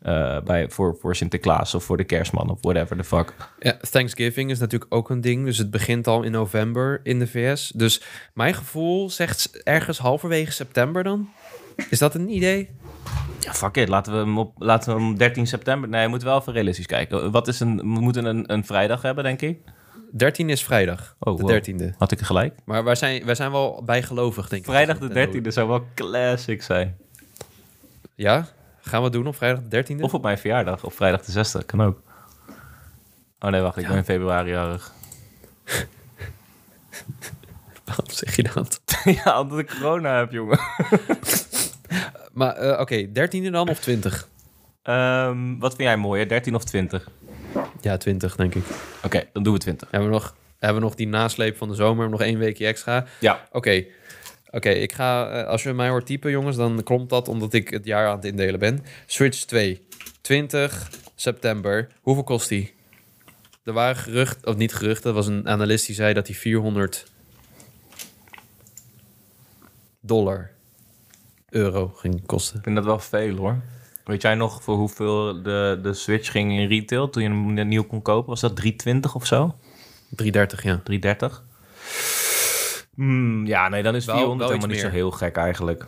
uh, bij, voor, voor Sinterklaas of voor de kerstman of whatever the fuck. Ja, Thanksgiving is natuurlijk ook een ding. Dus het begint al in november in de VS. Dus mijn gevoel zegt ergens halverwege september dan. Is dat een idee? Ja, fuck it. Laten we hem op laten we hem 13 september. Nee, we moeten wel even realistisch kijken. Wat is een, we moeten een, een vrijdag hebben, denk ik. 13 is vrijdag. Oh, de 13e. Had ik gelijk? Maar wij zijn, wij zijn wel bijgelovig, denk ik. Vrijdag de 13e zou wel classic zijn. Ja? Gaan we het doen op vrijdag de 13e? Of op mijn verjaardag, op vrijdag de 6e. Kan ook. Oh nee, wacht. Ik ja. ben in februari jarig. Waarom zeg je dat? ja, omdat ik corona heb, jongen. Maar uh, oké, okay, 13e dan of 20? Um, wat vind jij mooier, 13 of 20? Ja, 20 denk ik. Oké, okay, dan doen we 20. Hebben we nog, hebben we nog die nasleep van de zomer, nog één weekje extra? Ja. Oké. Okay. Oké, ik ga, eh, als je mij hoort typen, jongens, dan klopt dat omdat ik het jaar aan het indelen ben. Switch 2, 20 september. Hoeveel kost die? Er waren geruchten, of niet geruchten, er was een analist die zei dat die 400 dollar, euro ging kosten. Ik vind dat wel veel hoor. Weet jij nog voor hoeveel de, de Switch ging in retail toen je hem nieuw kon kopen? Was dat 320 of zo? 330, ja. 330? Hmm, ja, nee, dan is Wel- 400 wel helemaal niet zo meer. heel gek eigenlijk.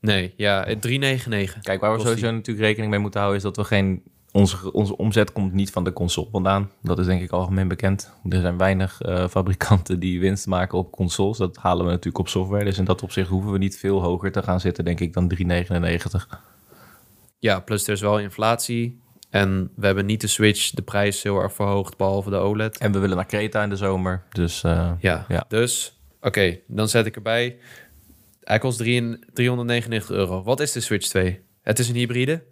Nee, ja, eh, 399. Kijk, waar we sowieso die. natuurlijk rekening mee moeten houden... is dat we geen... Onze, onze omzet komt niet van de console vandaan. Dat is denk ik algemeen bekend. Er zijn weinig eh, fabrikanten die winst maken op consoles. Dat halen we natuurlijk op software. Dus in dat opzicht hoeven we niet veel hoger te gaan zitten, denk ik, dan 399. Ja, plus er is wel inflatie. En we hebben niet de Switch de prijs heel erg verhoogd, behalve de OLED. En we willen naar Kreta in de zomer. Dus eh, Ja, Ja. dus oké, dan zet ik erbij. Hij kost 3 399 euro. Wat is de Switch 2? Het is een hybride.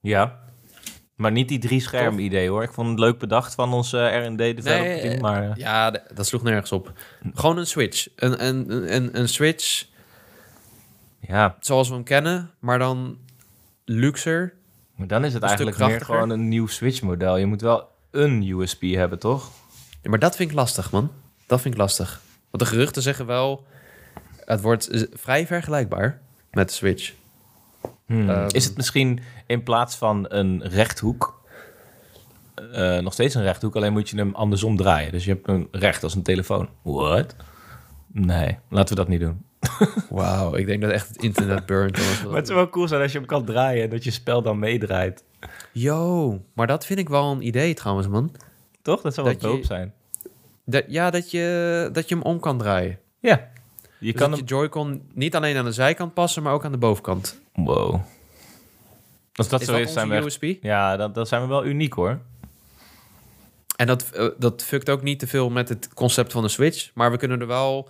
Ja. Maar niet die drie scherm idee hoor. Ik vond het leuk bedacht van ons eh, R&D developer Nee, team. eh, Maar eh, Ja, dat sloeg nergens op. Gewoon een Switch. Een, een, een, een Switch ja, zoals we hem kennen, maar dan luxer. maar dan is het eigenlijk meer gewoon een nieuw Switch model. Je moet wel een USB hebben, toch? Ja, maar dat vind ik lastig, man. Dat vind ik lastig. Want de geruchten zeggen wel... Het wordt eh, vrij vergelijkbaar met de Switch. Hmm. Ehm, is het misschien in plaats van een rechthoek... eh, nog steeds een rechthoek, alleen moet je hem andersom draaien. Dus je hebt een recht als een telefoon. What? Nee, laten we dat niet doen. Wauw, ik denk dat echt het internet burnt. Maar het zou wel cool zijn als je hem kan draaien en dat je spel dan meedraait. Yo, maar dat vind ik wel een idee trouwens, man. Toch? Dat zou wel dope zijn. Dat, ja, dat je, dat je hem om kan draaien. Ja. Je Dus kan dat hem... je Joy-Con niet alleen aan de zijkant passen, maar ook aan de bovenkant. Wow. Als dat is zo dat is, zijn onze we... USB? Ja, dan, dan zijn we wel uniek hoor. En dat, eh, dat fuckt ook niet te veel met het concept van de Switch. Maar we kunnen er wel...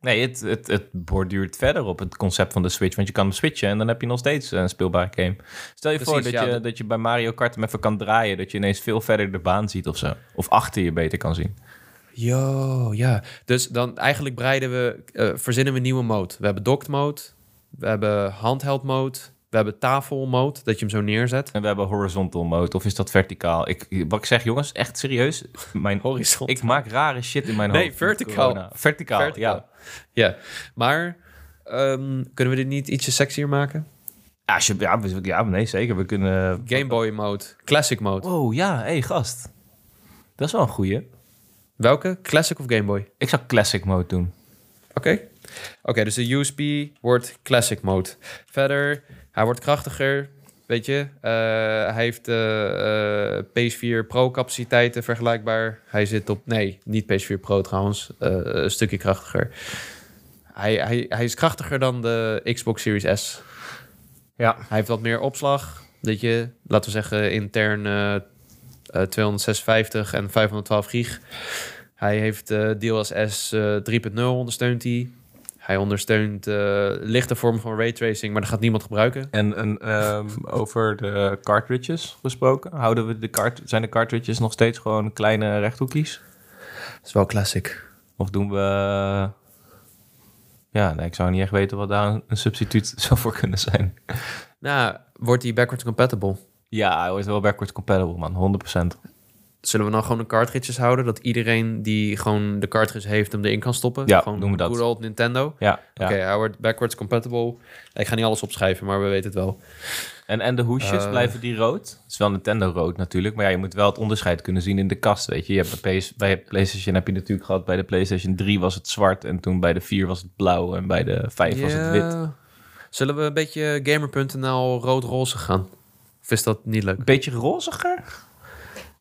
Nee, het, het, het borduurt verder op het concept van de Switch. Want je kan hem switchen en dan heb je nog steeds een speelbare game. Stel je voor dat, ja, je, dat- dat je bij Mario Kart hem even kan draaien. Dat je ineens veel verder de baan ziet of zo. Of achter je beter kan zien. Yo, ja. Dus dan eigenlijk breiden we... eh, verzinnen we een nieuwe mode. We hebben docked mode. We hebben handheld mode. We hebben tafel mode, dat je hem zo neerzet. En we hebben horizontal mode. Of is dat verticaal? Ik, wat ik zeg, jongens, echt serieus. Mijn, Horizontal. ik maak rare shit in mijn Nee, hoofd. verticaal. Corona. Verticaal, Verticaal. ja. Ja, maar ehm, kunnen we dit niet ietsje sexier maken? Ja, als je, ja, ja, nee, zeker. We kunnen... Game Boy mode, classic mode. Wow, ja, hé, hey, gast. Dat is wel een goeie. Welke? Classic of Game Boy? Ik zou classic mode doen. Oké. Oké, dus de USB wordt classic mode. Verder, hij wordt krachtiger. Weet je, Eh, hij heeft eh, eh, PS4 Pro capaciteiten vergelijkbaar. Hij zit op, nee, niet PS4 Pro trouwens, een stukje krachtiger. Hij, hij, hij is krachtiger dan de Xbox Series S. Ja. Hij heeft wat meer opslag. Weet je, laten we zeggen intern eh, eh, 256 en 512 gig. Hij heeft eh DLSS eh 3.0 ondersteunt hij. Hij ondersteunt eh, lichte vormen van raytracing, maar dat gaat niemand gebruiken. En, en ehm, over de cartridges gesproken, houden we de cart zijn de cartridges nog steeds gewoon kleine rechthoekjes? Dat is wel classic. Of doen we... Ja, nee, ik zou niet echt weten wat daar een, een substituut zou voor kunnen zijn. Nou, wordt die backwards compatible? Ja, hij is wel backwards compatible, man. 100%. Zullen we dan gewoon de cartridges houden? Dat iedereen die gewoon de cartridge heeft hem erin kan stoppen? Ja, gewoon doen we dat. Good old Nintendo. Ja, ja. Oké, hij wordt backwards compatible. Ik ga niet alles opschrijven, maar we weten het wel. En, en de hoesjes, Eh. blijven die rood? Het is wel Nintendo rood natuurlijk, maar ja, je moet wel het onderscheid kunnen zien in de kast, weet je. je hebt bij, PS, bij PlayStation heb je natuurlijk gehad, bij de PlayStation 3 was het zwart en toen bij de 4 was het blauw en bij de 5 was het wit. Zullen we een beetje gamer.nl rood-roze gaan? Of is dat niet leuk? Een beetje roziger?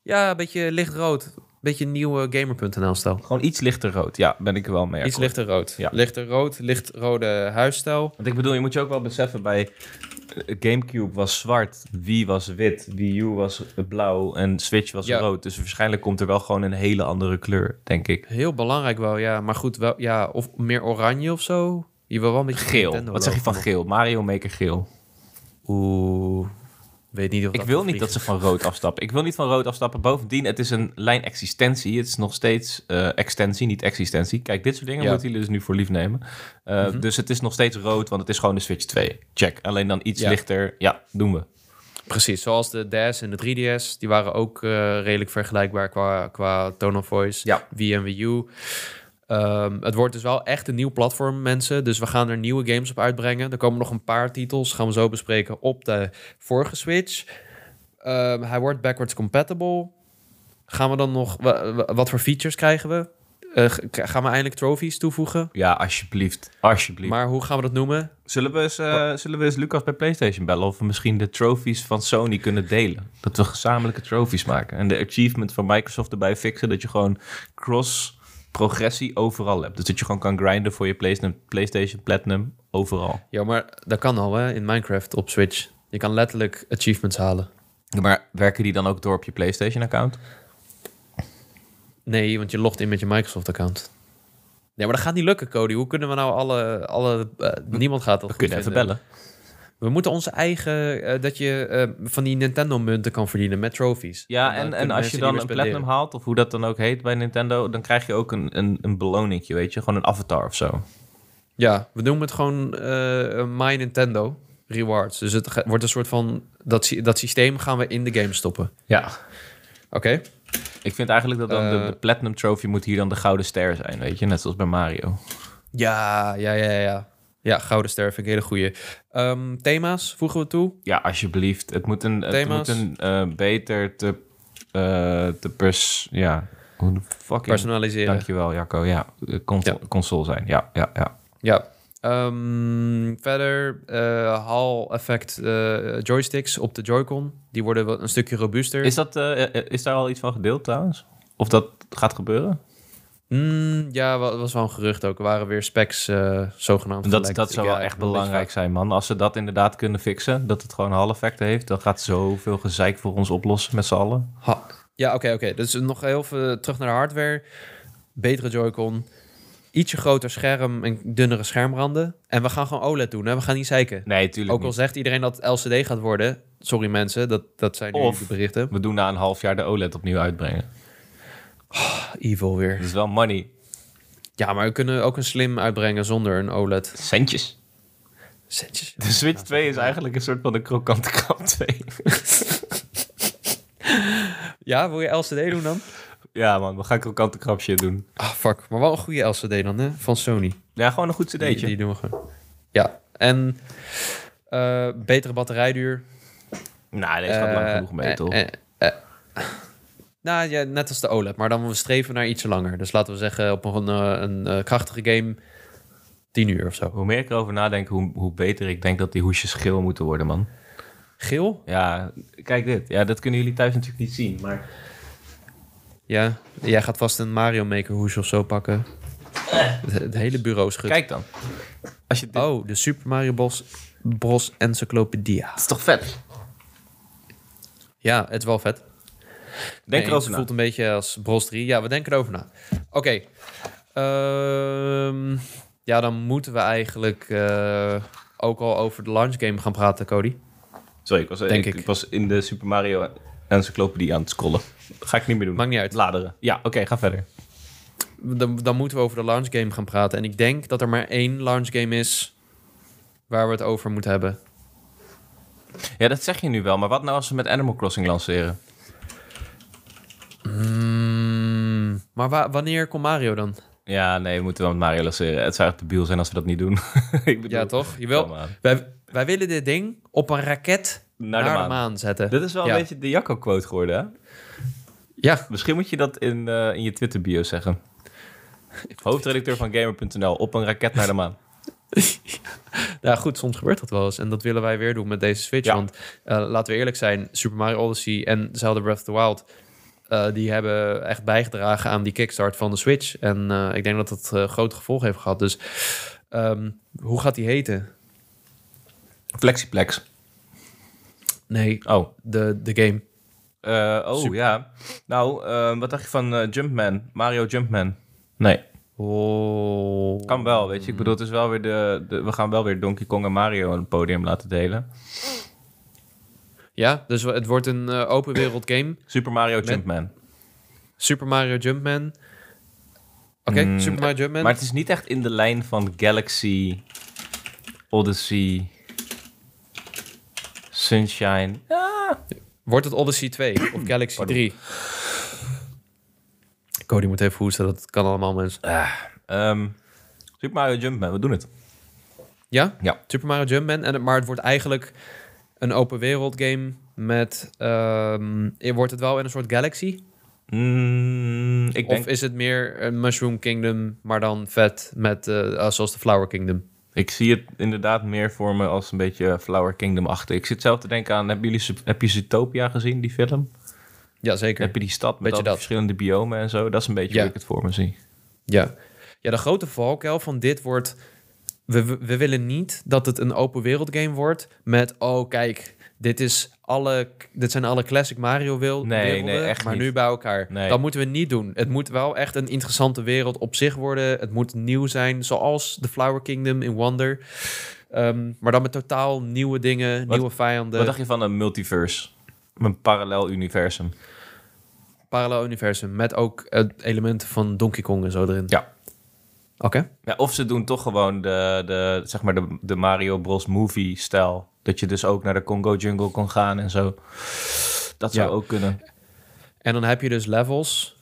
Ja, een beetje lichtrood. Beetje nieuwe gamer.nl stijl. Gewoon iets lichter rood, ja, ben ik er wel mee Iets akkoord. lichter rood. Ja. Lichter rood, lichtrode huisstijl. Want ik bedoel, je moet je ook wel beseffen, bij Gamecube was zwart, Wii was wit, Wii U was blauw en Switch was Ja. rood. Dus waarschijnlijk komt er wel gewoon een hele andere kleur, denk ik. Heel belangrijk wel, ja. Maar goed, wel, ja, of meer oranje of zo. Je wil wel een beetje Geel. Nintendo Wat zeg je van geel? Mario Maker geel. Oeh. Weet niet of Ik wil niet dat ze van rood afstappen. Ik wil niet van rood afstappen. Bovendien, het is een lijn existentie. Het is nog steeds eh, extensie, niet existentie. Kijk, dit soort dingen Ja. moeten jullie dus nu voor lief nemen. Eh, Mhm. Dus het is nog steeds rood, want het is gewoon de Switch 2. Check. Alleen dan iets Ja. lichter. Ja, doen we. Precies, zoals de DS en de 3DS. Die waren ook eh, redelijk vergelijkbaar qua, qua tone of voice. Ja. Wii en Wii U. Ehm, het wordt dus wel echt een nieuw platform, mensen. Dus we gaan er nieuwe games op uitbrengen. Er komen nog een paar titels, gaan we zo bespreken, op de vorige Switch. Ehm, hij wordt backwards compatible. Gaan we dan nog... wa- wa- wat voor features krijgen we? Eh, gaan we eindelijk trophies toevoegen? Ja, alsjeblieft. Alsjeblieft. Maar hoe gaan we dat noemen? Zullen we, eens, eh, zullen we eens Lucas bij PlayStation bellen? Of we misschien de trophies van Sony kunnen delen? Dat we gezamenlijke trophies maken. En de achievement van Microsoft erbij fixen. Dat je gewoon cross progressie overal hebt. Dus dat je gewoon kan grinden voor je PlayStation, PlayStation Platinum overal. Ja, maar dat kan al hè, in Minecraft op Switch. Je kan letterlijk achievements halen. Maar werken die dan ook door op je PlayStation-account? Nee, want je logt in met je Microsoft-account. Nee, maar dat gaat niet lukken, Cody. Hoe kunnen we nou alle... alle eh, niemand gaat dat We kunnen even vinden. bellen. We moeten onze eigen... eh, dat je eh, van die Nintendo-munten kan verdienen met trophies. Ja, en, en als je dan een Platinum haalt, of hoe dat dan ook heet bij Nintendo, dan krijg je ook een, een, een beloningje, weet je? Gewoon een avatar of zo. Ja, we noemen het gewoon eh, My Nintendo Rewards. Dus het wordt een soort van... Dat, sy- dat systeem gaan we in de game stoppen. Ja. Oké? Ik vind eigenlijk dat dan de, de Platinum Trophy moet hier dan de gouden ster zijn, weet je? Net zoals bij Mario. Ja, ja, ja, ja. Ja, Gouden Ster vind ik een hele goeie. Ehm, thema's voegen we toe. Ja, alsjeblieft. Het moet een, het moet een eh, beter te, eh, te pers... Ja, hoe de fucking... Personaliseren. Dankjewel, Jacco. Ja, de console, Ja. console zijn. Ja, ja, ja. Ja. Ehm, verder, eh Hall effect eh, joysticks op de Joy-Con. Die worden wel een stukje robuuster. Is, dat, eh, eh, is daar al iets van gedeeld trouwens? Of dat gaat gebeuren? Mm, ja, wa- was wel een gerucht ook. Er waren weer specs eh, zogenaamd Dat, dat zou Ja, wel echt belangrijk zijn, man. Als ze dat inderdaad kunnen fixen, dat het gewoon hal effecten heeft, dan gaat zoveel gezeik voor ons oplossen met z'n allen. Ha. Ja, oké, oké. Dus nog heel veel terug naar de hardware. Betere Joy-Con. Ietsje groter scherm en dunnere schermranden. En we gaan gewoon OLED doen. Hè? We gaan niet zeiken. Nee, tuurlijk Ook al niet. zegt iedereen dat het LCD gaat worden. Sorry mensen, dat, dat zijn nu Of- de berichten. We doen na een half jaar de OLED opnieuw uitbrengen. Evil weer. Dat is wel money. Ja, maar we kunnen ook een slim uitbrengen zonder een OLED. Centjes. Centjes. De Switch 2 is eigenlijk een soort van de krokante krab 2. Ja, wil je LCD doen dan? ja, man, we gaan krokante krab shit doen. Ah, fuck. Maar wel een goede LCD dan, hè? Van Sony. Ja, gewoon een goed cd'tje. die doen we gewoon. Ja, en eh, betere batterijduur. Nou, deze gaat lang Eh, genoeg mee, eh, toch? eh. Nou ja, net als de OLED. Maar dan we streven naar ietsje langer. Dus laten we zeggen op een, eh, een eh, krachtige game 10 uur of zo. Hoe meer ik erover nadenk, hoe, hoe beter ik denk dat die hoesjes geel moeten worden, man. Geel? Ja, kijk dit. Ja, dat kunnen jullie thuis natuurlijk niet zien, maar... Ja. Jij gaat vast een Mario Maker hoesje of zo pakken. Het, het hele bureau schudt. Kijk dan. Als je dit... Oh, de Super Mario Bros. Bros Encyclopedia. Dat is toch vet? Ja, het is wel vet. Denk erover Het na. voelt een beetje als Bros 3. Ja, we denken erover na. Oké. Ehm, ja, dan moeten we eigenlijk eh, ook al over de launch game gaan praten, Cody. Sorry, ik was, Denk ik, ik. ik was in de Super Mario encyclopedie aan het scrollen. Dat ga ik niet meer doen. Maakt niet uit. Laderen. Ja, oké, ga verder. Dan, dan moeten we over de launch game gaan praten. En ik denk dat er maar één launch game is waar we het over moeten hebben. Ja, dat zeg je nu wel. Maar wat nou als we met Animal Crossing lanceren? Mm, maar wa- wanneer komt Mario dan? Ja, nee, we moeten wel met Mario lanceren. Het zou echt debiel zijn als we dat niet doen. ik bedoel, Ja, toch? Je wil, wij, wij willen dit ding op een raket Naar, naar, de, de, maan. zetten. Dit is wel Ja. een beetje de Jacco-quote geworden, hè? Ja, Misschien moet je dat in, eh, in je Twitter-bio zeggen. Hoofdredacteur van Gamer.nl, op een raket naar de maan. Ja, goed, soms gebeurt dat wel eens. En dat willen wij weer doen met deze Switch. Ja. Want eh, laten we eerlijk zijn, Super Mario Odyssey en Zelda Breath of the Wild... eh, die hebben echt bijgedragen aan die kickstart van de Switch. En eh, ik denk dat dat eh, grote gevolgen heeft gehad. Dus ehm, hoe gaat die heten? Flexiplex. Nee, Oh, de, de game. Eh, oh Super- ja. Nou, wat dacht je van Jumpman? Mario Jumpman? Nee, Oh. kan wel, weet je. Ik bedoel, het is wel weer de, de... We gaan wel weer Donkey Kong en Mario een podium laten delen. Ja, dus het wordt een eh, open wereld game. Super Mario Jumpman. Super Mario Jumpman. Oké, Mm, Super Mario Jumpman. Maar het is niet echt in de lijn van Galaxy, Odyssey, Sunshine. Wordt het Odyssey 2 of Galaxy Pardon. 3? Cody moet even hoesten, dat kan allemaal mensen. Ehm, Super Mario Jumpman, we doen het. Ja? Ja. Super Mario Jumpman. En, het- maar het wordt eigenlijk een open wereld game met... ehm, wordt het wel in een soort Galaxy? Mm, ik denk, Of is het meer een Mushroom Kingdom, maar dan vet met, eh, zoals de Flower Kingdom? ik zie het inderdaad meer voor me als een beetje Flower Kingdom-achtig. Ik zit zelf te denken aan, hebben jullie, heb je Zootopia gezien, die film? Ja, zeker. Heb je die stad met al die verschillende biomen en zo? Dat is een beetje Ja. hoe ik het voor me zie. Ja. ja, de grote valkuil van dit wordt... We, willen niet dat het een open wereld game wordt met... Oh, kijk, dit, is alle, dit zijn alle classic Mario wil, Nee, werelden, nee, echt maar niet. nu bij elkaar. Nee. Dat moeten we niet doen. Het moet wel echt een interessante wereld op zich worden. Het moet nieuw zijn, zoals de Flower Kingdom in Wonder. Ehm, maar dan met totaal nieuwe dingen, Wat- nieuwe vijanden. Wat dacht je van een multiverse? Een parallel universum. Parallel universum met ook eh, elementen van Donkey Kong en zo erin. Ja. Oké. Ja, of ze doen toch gewoon de, de, zeg maar de, de Mario Bros. movie-stijl. Dat je dus ook naar de Congo Jungle kon gaan en zo. Dat zou Ja. ook kunnen. En dan heb je dus levels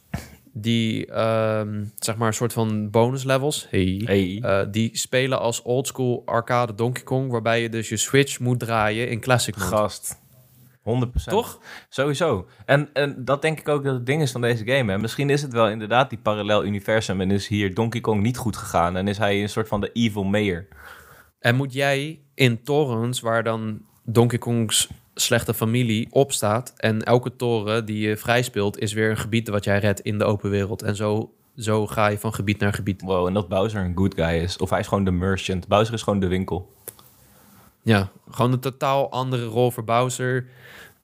die, ehm, zeg maar, een soort van bonus levels. Hey. Hey. Eh, die spelen als oldschool arcade Donkey Kong, waarbij je dus je Switch moet draaien in classic mode. Gast. 100%. Toch? Sowieso. En, en dat denk ik ook dat het ding is van deze game. Hè. Misschien is het wel inderdaad die parallel universum. En is hier Donkey Kong niet goed gegaan. En is hij een soort van de evil mayor. En moet jij in torens, waar dan Donkey Kong's slechte familie op staat, en elke toren die je vrij speelt, is weer een gebied wat jij redt in de open wereld. En zo, zo ga je van gebied naar gebied. Wow, en dat Bowser een good guy is. Of hij is gewoon de merchant. Bowser is gewoon de winkel. Ja, gewoon een totaal andere rol voor Bowser.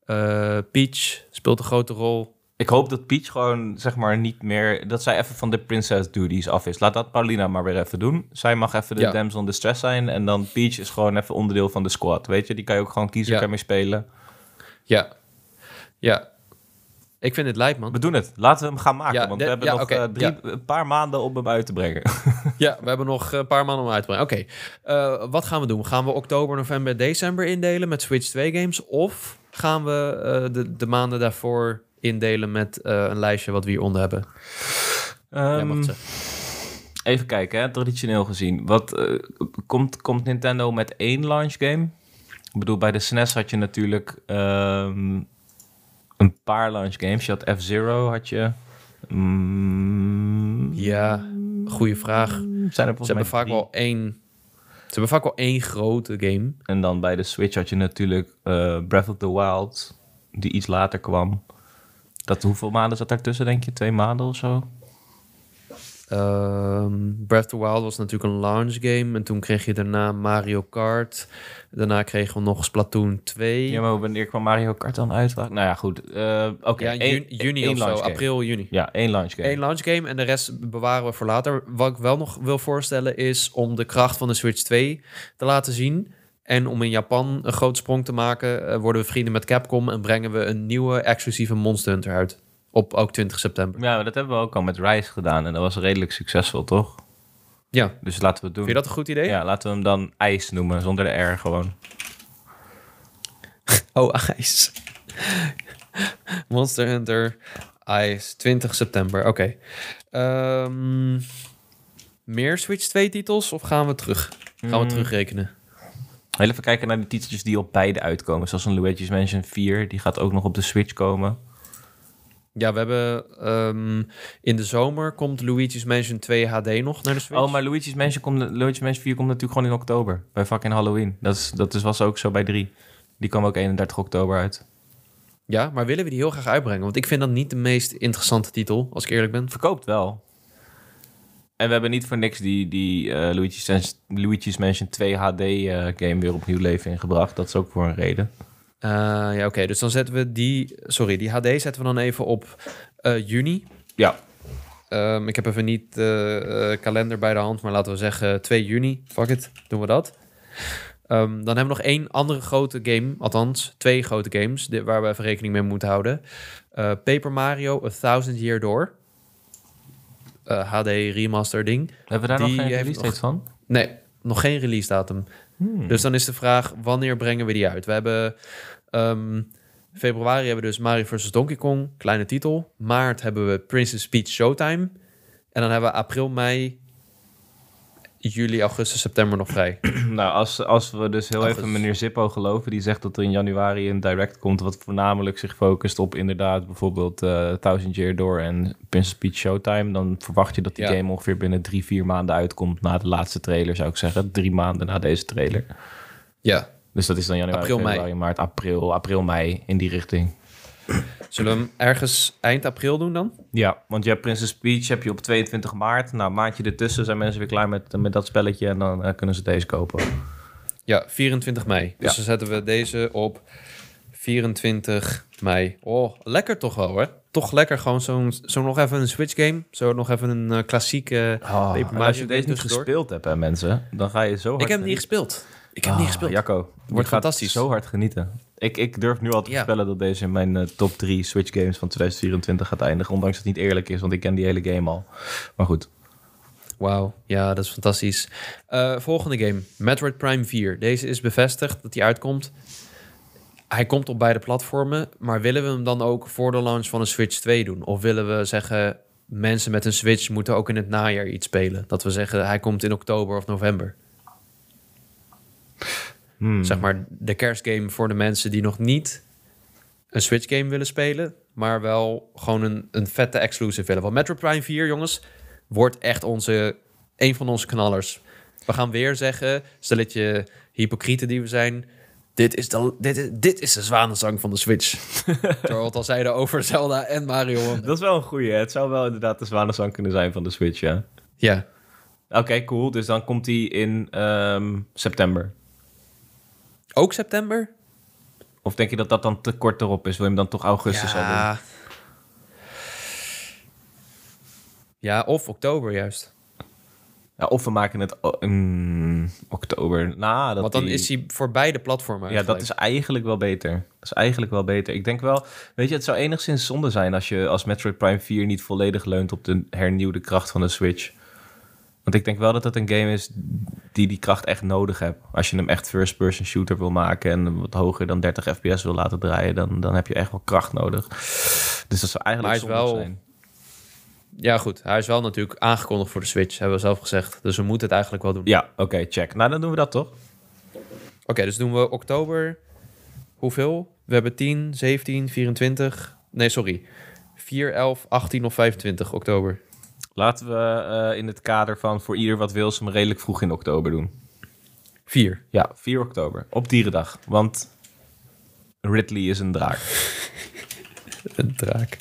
Eh, Peach speelt een grote rol. Ik hoop dat Peach gewoon, zeg maar, niet meer... Dat zij even van de princess duties af is. Laat dat Paulina maar weer even doen. Zij mag even de Ja. damsel in distress zijn. En dan Peach is gewoon even onderdeel van de squad. Weet je, die kan je ook gewoon kiezen, Ja. kan mee spelen. Ja. Ja. Ik vind het lijp, man. We doen het. Laten we hem gaan maken. Ja, want we hebben nog eh, drie, een paar maanden om hem uit te brengen. Ja, we hebben nog een paar maanden om uit te brengen. Oké, eh, wat gaan we doen? Gaan we oktober, november, december indelen met Switch 2 games? Of gaan we eh, de, de maanden daarvoor indelen met eh, een lijstje wat we hieronder hebben? Ehm, zeggen. even kijken, hè, traditioneel gezien. Wat, komt, komt Nintendo met één launch game? Ik bedoel, bij de SNES had je natuurlijk ehm, een paar launch games. Je had F-Zero, had je... mm, Ja, goede vraag. Zijn er Ze hebben vaak drie. wel één... Ze hebben vaak wel één grote game. En dan bij de Switch had je natuurlijk eh, Breath of the Wild, die iets later kwam. Dat, hoeveel maanden zat daartussen, denk je? Twee maanden of zo? Ehm, Breath of the Wild was natuurlijk een launch game. En toen kreeg je daarna Mario Kart. Daarna kregen we nog Splatoon 2. Ja, maar wanneer kwam Mario Kart dan uit? Nou ja, goed. eh, Oké, ja, juni, of zo. April, juni. Ja, één launch game. Eén launch game en de rest bewaren we voor later. Wat ik wel nog wil voorstellen is om de kracht van de Switch 2 te laten zien. En om in Japan een grote sprong te maken, eh, worden we vrienden met Capcom en brengen we een nieuwe exclusieve Monster Hunter uit. Op ook 20 september. Ja, maar dat hebben we ook al met Rise gedaan en dat was redelijk succesvol, toch? Ja, Dus laten we het doen. vind je dat een goed idee? Ja, laten we hem dan IJs noemen, zonder de R gewoon. Oh, ijs. Monster Hunter, ijs, 20 september. Oké. Ehm, meer Switch 2 titels of gaan we terug? Gaan we Mm. terugrekenen? Heel even kijken naar die titeltjes die op beide uitkomen. Zoals een Luigi's Mansion 4, die gaat ook nog op de Switch komen. Ja, we hebben ehm, in de zomer komt Luigi's Mansion 2 HD nog naar de Switch. Oh, maar Luigi's Mansion, komt, Luigi's Mansion 4 komt natuurlijk gewoon in oktober. Bij fucking Halloween. Dat, is, dat is, was ook zo bij 3. Die kwam ook 31 oktober uit. Ja, maar willen we die heel graag uitbrengen? Want ik vind dat niet de meest interessante titel, als ik eerlijk ben. Verkoopt wel. En we hebben niet voor niks die, die eh, Luigi's, Mansion- Luigi's Mansion 2 HD eh, game weer opnieuw leven ingebracht. Dat is ook voor een reden. Eh, ja, oké. Dus dan zetten we die... Sorry, die HD zetten we dan even op eh, juni. Ja. Ehm, ik heb even niet de eh, kalender bij de hand, maar laten we zeggen 2 juni. Fuck it, doen we dat. Ehm, dan hebben we nog één andere grote game, althans twee grote games, waar we even rekening mee moeten houden. Uh, Paper Mario A Thousand Year Door. Uh, HD remaster ding. Hebben we daar die nog geen release date van? Nee, nog geen release datum. Hmm. Dus dan is de vraag, wanneer brengen we die uit? We hebben... Um, februari hebben we dus Mario vs. Donkey Kong, kleine titel. Maart hebben we Princess Peach Showtime. En dan hebben we april, mei juli, augustus, september nog vrij. nou, als, als we dus heel even meneer Zippo geloven, die zegt dat er in januari een direct komt, wat voornamelijk zich focust op inderdaad bijvoorbeeld uh, Thousand Year Door en Princess Peach Showtime, dan verwacht je dat die game ongeveer binnen drie, vier maanden uitkomt na de laatste trailer, zou ik zeggen. Drie maanden na deze trailer. Ja. Dus dat is dan januari, april, februari, mei. maart, april, april, mei in die richting. Zullen we hem ergens eind april doen dan? Ja, want je hebt Princess Peach heb je op 22 maart. Nou, maandje ertussen zijn mensen weer klaar met, met dat spelletje en dan uh, kunnen ze deze kopen. Ja, 24 mei. Dus dan zetten we deze op 24 mei. Oh, lekker toch wel, hè? Toch lekker gewoon zo'n zo nog even een Switch game. Zo nog even een uh, klassieke oh, Als je deze niet gespeeld hebt, hè, mensen, dan ga je zo hard... Ik heb hem niet gespeeld. Ik heb niet ah, gespeeld. Jacco, wordt fantastisch. Zo hard genieten. Ik, ik durf nu al te voorspellen dat deze in mijn uh, top 3 Switch games van 2024 gaat eindigen. Ondanks dat het niet eerlijk is, want ik ken die hele game al. Maar goed. Wauw, ja, dat is fantastisch. Uh, volgende game, Metroid Prime 4. Deze is bevestigd dat hij uitkomt. Hij komt op beide platformen, maar willen we hem dan ook voor de launch van een Switch 2 doen? Of willen we zeggen, mensen met een Switch moeten ook in het najaar iets spelen? Dat we zeggen, hij komt in oktober of november. Hmm. Zeg maar de kerstgame voor de mensen die nog niet een Switch game willen spelen, maar wel gewoon een, een vette exclusive willen. Want Metro Prime 4, jongens, wordt echt onze, een van onze knallers. We gaan weer zeggen, stelletje hypocrieten die we zijn, dit is, de, dit, is, dit is de zwanenzang van de Switch. Terwijl het al zeiden over Zelda en Mario. Dat is wel een goeie. Het zou wel inderdaad de zwanenzang kunnen zijn van de Switch, ja. Ja. Oké, cool. Dus dan komt die in ehm, september. Ook september? Of denk je dat dat dan te kort erop is? Wil je hem dan toch augustus ja. al doen? Ja, of oktober juist. Ja, of we maken het in oktober. Nou, dat Want dan is hij voor beide platformen. Ja, dat is eigenlijk wel beter. Dat is eigenlijk wel beter. Ik denk wel, weet je, het zou enigszins zonde zijn als je als Metroid Prime 4 niet volledig leunt op de hernieuwde kracht van de Switch. Want ik denk wel dat het een game is die die kracht echt nodig hebt. Als je hem echt first-person shooter wil maken en wat hoger dan 30 fps wil laten draaien, dan, dan heb je echt wel kracht nodig. Dus dat zou eigenlijk zonde wel... zijn. Ja, goed. Hij is wel natuurlijk aangekondigd voor de Switch, hebben we zelf gezegd. Dus we moeten het eigenlijk wel doen. Ja, oké, check. Nou, dan doen we dat toch? Oké, dus doen we oktober. Hoeveel? We hebben 10, 17, 24. Nee, sorry. 4, 11, 18 of 25 oktober. Laten we uh, in het kader van voor ieder wat wil ze hem redelijk vroeg in oktober doen. 4. Ja, 4 oktober. Op dierendag. Want Ridley is een draak. een draak.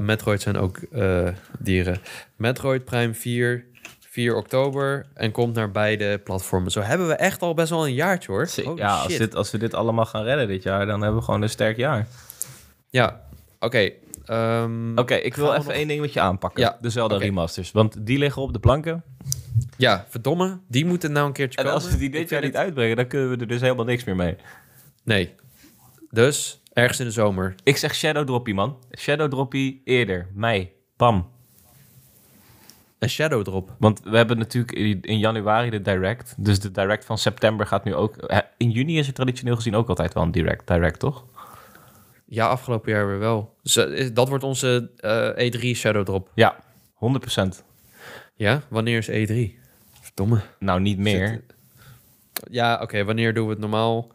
Metroid zijn ook uh, dieren. Metroid Prime 4, 4 oktober en komt naar beide platformen. Zo hebben we echt al best wel een jaartje hoor. ja, als, dit, als we dit allemaal gaan redden dit jaar, dan hebben we gewoon een sterk jaar. Ja, oké. Um, Oké, ik wil even nog... één ding met je aanpakken. Ja. De Zelda remasters. Want die liggen op de planken. Ja, verdomme. Die moeten nou een keertje en komen. En als we die dit jaar niet uitbrengen, dan kunnen we er dus helemaal niks meer mee. Nee. Dus, ergens in de zomer. Ik zeg Shadow Droppy, man. Shadow Droppy eerder. Mei. Pam. Een Shadow Drop. Want we hebben natuurlijk in januari de Direct. Dus de Direct van september gaat nu ook... In juni is er traditioneel gezien ook altijd wel een Direct, direct toch? Ja, afgelopen jaar weer wel. Dus, eh, dat wordt onze E3 eh, e Shadow Drop. Ja, 100%. Ja, wanneer is E3? Verdomme. Nou, niet meer. Ja, oké. wanneer doen we het normaal?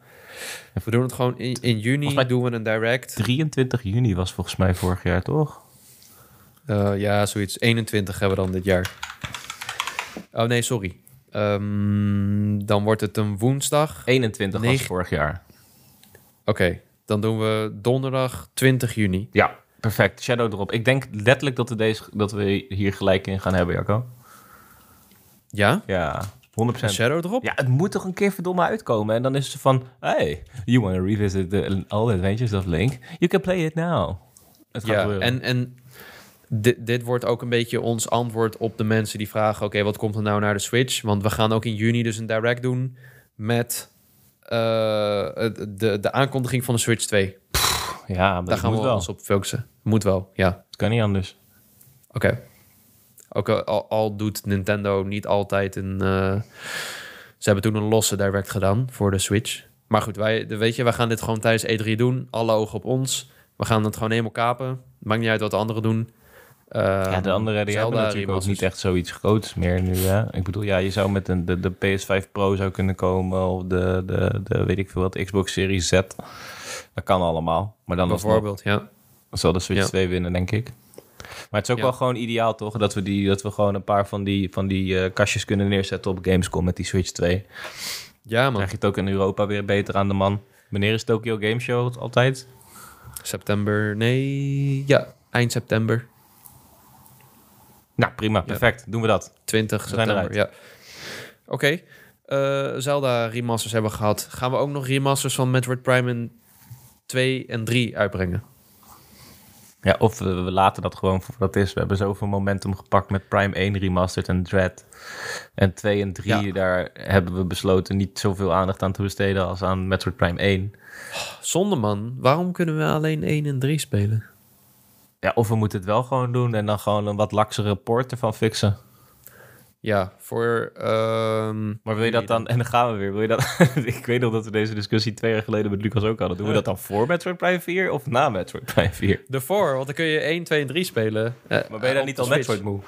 We doen het gewoon in, in juni. doen we een direct. 23 juni was volgens mij vorig jaar, toch? Uh, ja, zoiets. 21 hebben we dan dit jaar. Oh nee, sorry. Um, dan wordt het een woensdag. 21 was vorig jaar. Oké, dan doen we donderdag 20 juni. Ja, perfect. Shadow Drop. Ik denk letterlijk dat we, deze, dat we hier gelijk in gaan hebben, Jacco. Ja? Ja, 100%. Shadow Drop? Ja, het moet toch een keer verdomme uitkomen. En dan is het van, hey, you want to revisit the, all the adventures of Link? You can play it now. Het ja, en, en dit, dit wordt ook een beetje ons antwoord op de mensen die vragen... oké, wat komt er nou naar de Switch? Want we gaan ook in juni dus een direct doen met de, de aankondiging van de Switch 2. Ja, maar Daar gaan we wel. ons op focussen. Moet wel, ja. Het kan niet anders. Oké. Ook al- al, al doet Nintendo niet altijd een... eh, ze hebben toen een losse direct gedaan voor de Switch. Maar goed, wij, weet je, wij gaan dit gewoon tijdens E3 doen. Alle ogen op ons. We gaan het gewoon helemaal kapen. Maakt niet uit wat de anderen doen. Ja, de andere die hebben natuurlijk ook niet echt zoiets groots meer nu. Hè? Ik bedoel, ja, je zou met een, de, de PS5 Pro zou kunnen komen of de, de, de weet ik veel wat, Xbox Series Z. Dat kan allemaal. Maar dan Bijvoorbeeld, ja. zal de Switch Ja. 2 winnen, denk ik. Maar het is ook Ja. wel gewoon ideaal, toch? Dat we, die, dat we gewoon een paar van die, van die eh, kastjes kunnen neerzetten op Gamescom met die Switch 2. Ja, Dan man. krijg je het ook in Europa weer beter aan de man. Wanneer is Tokyo Game Show altijd? September, nee, ja, eind september. Nou, prima, perfect. Doen we dat. 20 We zijn september, ja. Oké, eh, Zelda remasters hebben we gehad. Gaan we ook nog remasters van Metroid Prime in 2 en 3 uitbrengen? Ja, of we, we laten dat gewoon voor wat het is. We hebben zoveel momentum gepakt met Prime 1 Remastered en Dread. En 2 en 3, Ja. daar hebben we besloten niet zoveel aandacht aan te besteden als aan Metroid Prime 1. Zonde man, waarom kunnen we alleen 1 en 3 spelen? Ja, of we moeten het wel gewoon doen en dan gewoon een wat laksere port ervan fixen. Ja, voor... ehm, Maar wil je dat dan, en dan gaan we weer, wil je dat, ik weet nog dat we deze discussie twee jaar geleden met Lucas ook hadden. Doen we dat dan voor Metroid Prime 4 of na Metroid Prime 4? De voor, want dan kun je 1, 2 en 3 spelen. Eh, Maar ben je dan op niet al. Metroid moe?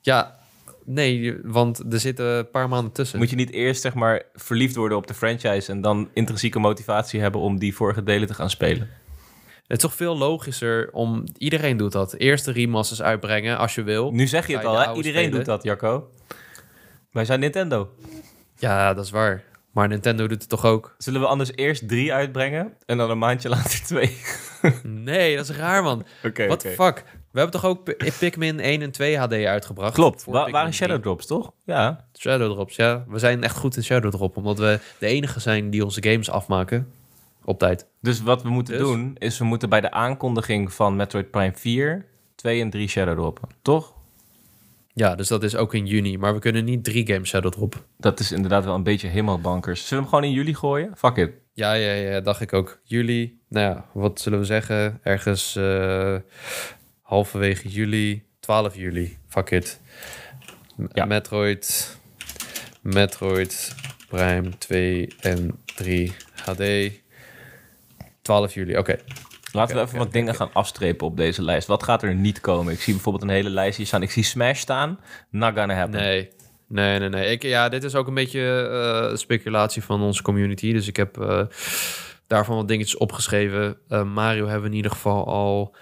Ja, nee, want er zitten een paar maanden tussen. Moet je niet eerst zeg maar verliefd worden op de franchise en dan intrinsieke motivatie hebben om die vorige delen te gaan spelen? Het is toch veel logischer om... Iedereen doet dat. Eerst de remasters uitbrengen als je wil. Nu zeg je het al, hè? Iedereen spelen? doet dat, Jacco. Wij zijn Nintendo. Ja, dat is waar. Maar Nintendo doet het toch ook? Zullen we anders eerst drie uitbrengen en dan een maandje later twee? Nee, dat is raar, man. Oké, What the fuck? We hebben toch ook Pikmin 1 en 2 HD uitgebracht? Klopt, Wa Pikmin waren Shadow 3. Drops, toch? Ja. Shadow Drops, ja. We zijn echt goed in Shadow Drop, omdat we de enige zijn die onze games afmaken. Op tijd. Dus wat we moeten Dus? doen, is we moeten bij de aankondiging van Metroid Prime 4 2 en 3 Shadow droppen, toch? Ja, dus dat is ook in juni. Maar we kunnen niet drie games Shadow Drop. Dat is inderdaad wel een beetje helemaal bankers. Zullen we hem gewoon in juli gooien? Fuck it. Ja, ja, ja, dacht ik ook. Juli, nou ja, wat zullen we zeggen? Ergens eh, halverwege juli, 12 juli. Fuck it. M- Ja. Metroid, Metroid Prime 2 en 3 HD. 12 juli, oké. Laten we even wat dingen gaan afstrepen op deze lijst. Wat gaat er niet komen? Ik zie bijvoorbeeld een hele lijst hier staan. Ik zie Smash staan. Not gonna happen. Nee, nee, nee, nee. Ik, ja, dit is ook een beetje eh, speculatie van onze community. Dus ik heb eh, daarvan wat dingetjes opgeschreven. Eh, Mario hebben we in ieder geval al.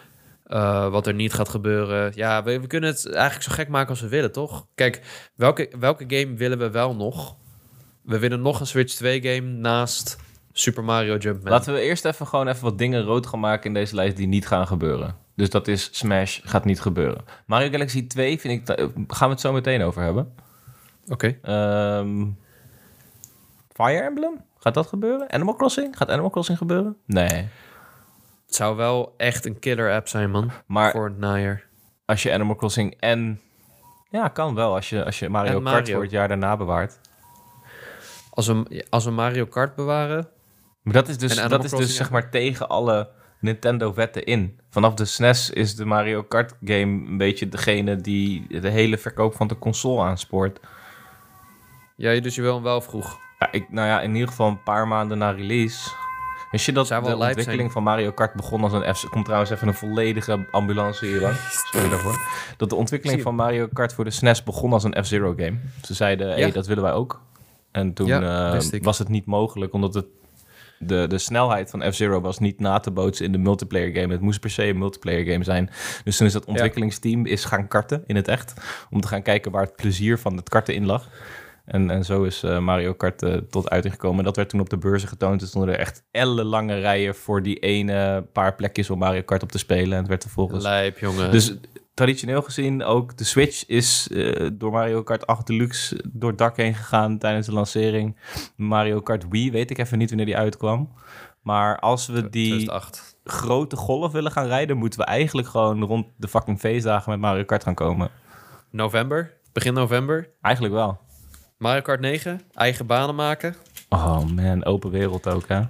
eh, wat er niet gaat gebeuren. Ja, we, we kunnen het eigenlijk zo gek maken als we willen, toch? Kijk, welke, welke game willen we wel nog? We willen nog een Switch 2 game naast Super Mario Jumpman. Laten we eerst even gewoon even wat dingen rood gaan maken in deze lijst die niet gaan gebeuren. Dus dat is Smash gaat niet gebeuren. Mario Galaxy 2 vind ik... da- Gaan we het zo meteen over hebben. Oké. Ehm, Fire Emblem? Gaat dat gebeuren? Animal Crossing? Gaat Animal Crossing gebeuren? Nee. Het zou wel echt een killer app zijn, man. Maar Voor het najaar. als je Animal Crossing en... Ja, kan wel. Als je, als je Mario Kart voor het jaar daarna bewaart. Als we, als we Mario Kart bewaren, Maar dat is dus, dat is dus zeg maar tegen alle Nintendo-wetten in. Vanaf de SNES is de Mario Kart game een beetje degene die de hele verkoop van de console aanspoort. Ja, dus je wil hem wel vroeg. Ja, ik, nou ja, in ieder geval een paar maanden na release. Wist je dat de ontwikkeling zijn. van Mario Kart begon als een F... Er komt trouwens even een volledige ambulance hier lang. Sorry daarvoor. Dat de ontwikkeling van Mario Kart voor de SNES begon als een F-Zero game. Ze zeiden, hé, Ja. dat willen wij ook. En toen Ja, eh, was het niet mogelijk, omdat het, de, de snelheid van F-Zero was niet na te bootsen in de multiplayer game. Het moest per se een multiplayer game zijn. Dus toen is dat ontwikkelingsteam is gaan karten in het echt. Om te gaan kijken waar het plezier van het karten in lag. En, en zo is eh, Mario Kart eh, tot uiting gekomen. Dat werd toen op de beurzen getoond. Er stonden er echt ellenlange rijen voor die ene paar plekjes om Mario Kart op te spelen. En het werd vervolgens... Lijp, jongen. Dus traditioneel gezien ook de Switch is eh, door Mario Kart 8 Deluxe door het dak heen gegaan tijdens de lancering. Mario Kart Wii weet ik even niet wanneer die uitkwam. Maar als we die 2008. grote golf willen gaan rijden, moeten we eigenlijk gewoon rond de fucking feestdagen met Mario Kart gaan komen. November? Begin november? Eigenlijk wel. Mario Kart 9, eigen banen maken. Oh man, open wereld ook, hè?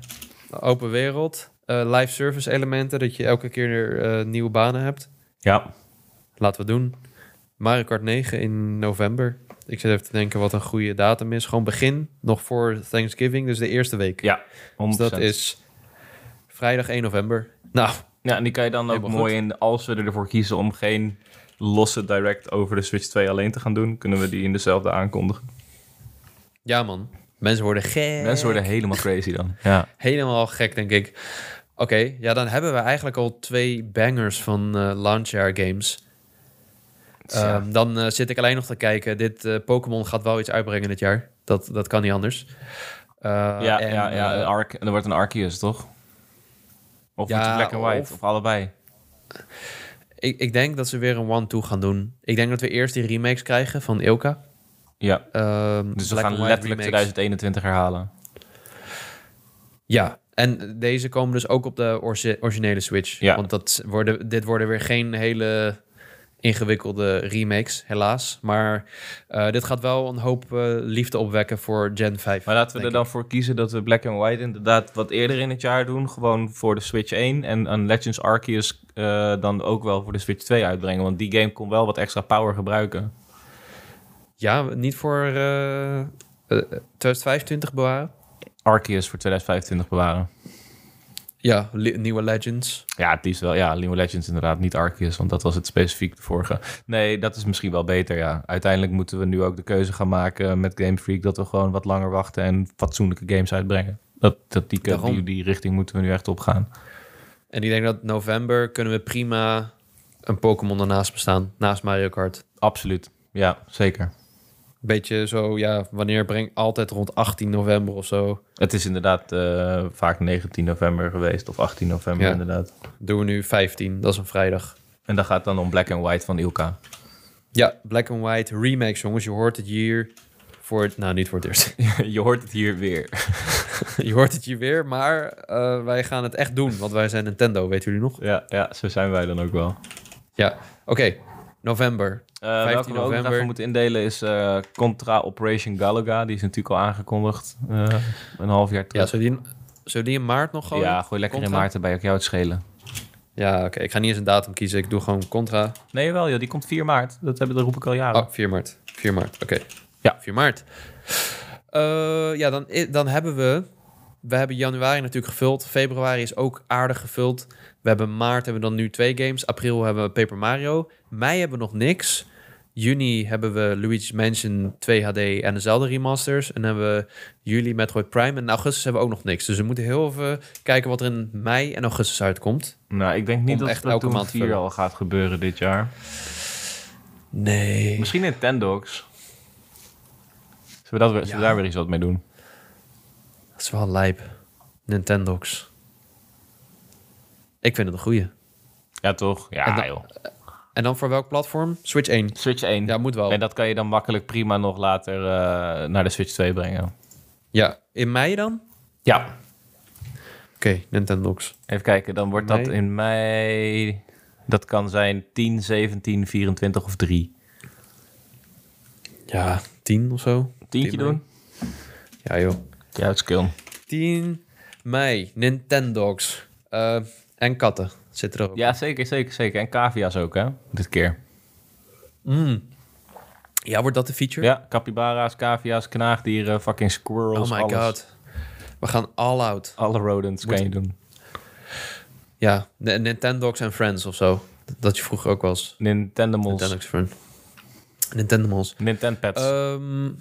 Open wereld. eh, live service elementen, dat je elke keer eh, nieuwe banen hebt. Ja. Laten we doen. Mario Kart 9 in november. Ik zit even te denken wat een goede datum is. Gewoon begin, nog voor Thanksgiving, dus de eerste week. Ja, 100%. Dus dat is vrijdag 1 november. Nou, Ja, en die kan je dan ook mooi in, als we ervoor kiezen om geen losse direct over de Switch 2 alleen te gaan doen, kunnen we die in dezelfde aankondigen. ja man. Mensen worden gek. Mensen worden helemaal crazy dan. Ja. Helemaal gek, denk ik. Oké, ja, dan hebben we eigenlijk al twee bangers van eh launchjaar games. Ja. Ehm, dan eh, zit ik alleen nog te kijken. Dit eh, Pokémon gaat wel iets uitbrengen dit jaar. Dat, dat kan niet anders. Uh, ja, en, ja, ja, een Arc, en er wordt een Arceus, toch? Of ja, ja, Black and White, of, of, allebei. Ik, ik denk dat ze weer een one-two gaan doen. Ik denk dat we eerst die remakes krijgen van Ilka. Ja, um, dus we gaan letterlijk remakes. 2021 herhalen. Ja, en deze komen dus ook op de originele Switch. Ja. Want dat worden, dit worden weer geen hele ingewikkelde remakes, helaas. Maar uh, dit gaat wel een hoop uh, liefde opwekken voor Gen 5. Maar laten we er dan voor kiezen dat we Black and White inderdaad wat eerder in het jaar doen. Gewoon voor de Switch 1. En een Legends Arceus uh, dan ook wel voor de Switch 2 uitbrengen. Want die game kon wel wat extra power gebruiken. Ja, niet voor 2025 bewaren? Arceus voor 2025 bewaren. Ja, nieuwe Legends. Ja, het is wel. Ja, nieuwe Legends inderdaad. Niet Arceus, want dat was het specifiek de vorige. Nee, dat is misschien wel beter, ja. Uiteindelijk moeten we nu ook de keuze gaan maken met Game Freak... dat we gewoon wat langer wachten en fatsoenlijke games uitbrengen. Dat, dat die, die, die richting moeten we nu echt op gaan. En ik denk dat november kunnen we prima een Pokémon ernaast bestaan. Naast Mario Kart. Absoluut. Ja, zeker. Beetje zo, ja, wanneer breng altijd rond 18 november of zo. Het is inderdaad uh, vaak 19 november geweest of 18 november ja. inderdaad. Doen we nu 15, dat is een vrijdag. En dat gaat dan om Black and White van Ilka. Ja, Black and White remakes, jongens. Je hoort het hier voor het, nou niet voor het eerst. je hoort het hier weer. je hoort het hier weer, maar uh, wij gaan het echt doen, want wij zijn Nintendo, weten jullie nog? Ja, ja zo zijn wij dan ook wel. Ja, oké. Okay. November. Uh, 15 welke we november. ook even moeten indelen is uh, Contra Operation Galaga. Die is natuurlijk al aangekondigd uh, een half jaar terug. Ja, zullen die, zullen die in maart nog gooien? Ja, gooi lekker Contra? in maart erbij. Ook jou het schelen. Ja, oké. Okay. Ik ga niet eens een datum kiezen. Ik doe gewoon Contra. Nee, wel. Ja, die komt 4 maart. Dat, hebben, dat roep ik al jaren. Oh, 4 maart. 4 maart, oké. Okay. Ja. 4 maart. Uh, ja, dan, dan hebben we... We hebben januari natuurlijk gevuld. Februari is ook aardig gevuld. We hebben maart hebben we dan nu twee games. April hebben we Paper Mario. Mei hebben we nog niks. Juni hebben we Luigi's Mansion 2 HD en de Zelda remasters. En dan hebben we juli Metroid Prime. En in augustus hebben we ook nog niks. Dus we moeten heel even kijken wat er in mei en augustus uitkomt. Nou, ik denk niet dat echt elke maand 4 al gaat gebeuren dit jaar. Nee. Misschien Nintendo's. Zullen we, dat, zullen we daar weer iets wat mee doen? Dat is wel lijp. Nintendo's. Ik vind het een goeie. Ja, toch? Ja, en dan, joh. En dan voor welk platform? Switch 1. Switch 1. Ja, moet wel. En dat kan je dan makkelijk prima nog later uh, naar de Switch 2 brengen. Ja, in mei dan? Ja. Oké, okay, Nintendo's. Even kijken, dan wordt mei. dat in mei... Dat kan zijn 10, 17, 24 of 3. Ja, 10 of zo. Tientje doen? Ja, joh. Ja, het skill. 10 mei, Nintendo's. Uh, en katten zitten er ook. Ja, zeker, zeker, zeker. En cavia's ook, hè? Dit keer. Mm. Ja, wordt dat de feature? Ja, capybara's, cavia's, knaagdieren, fucking squirrels, Oh my alles. god. We gaan all out. Alle rodents kan je doen. Ja, Nintendo's en Friends of zo. Dat je vroeger ook was. Nintendimals. Nintendo's Friends. Nintendimals. Nintendpets. Um,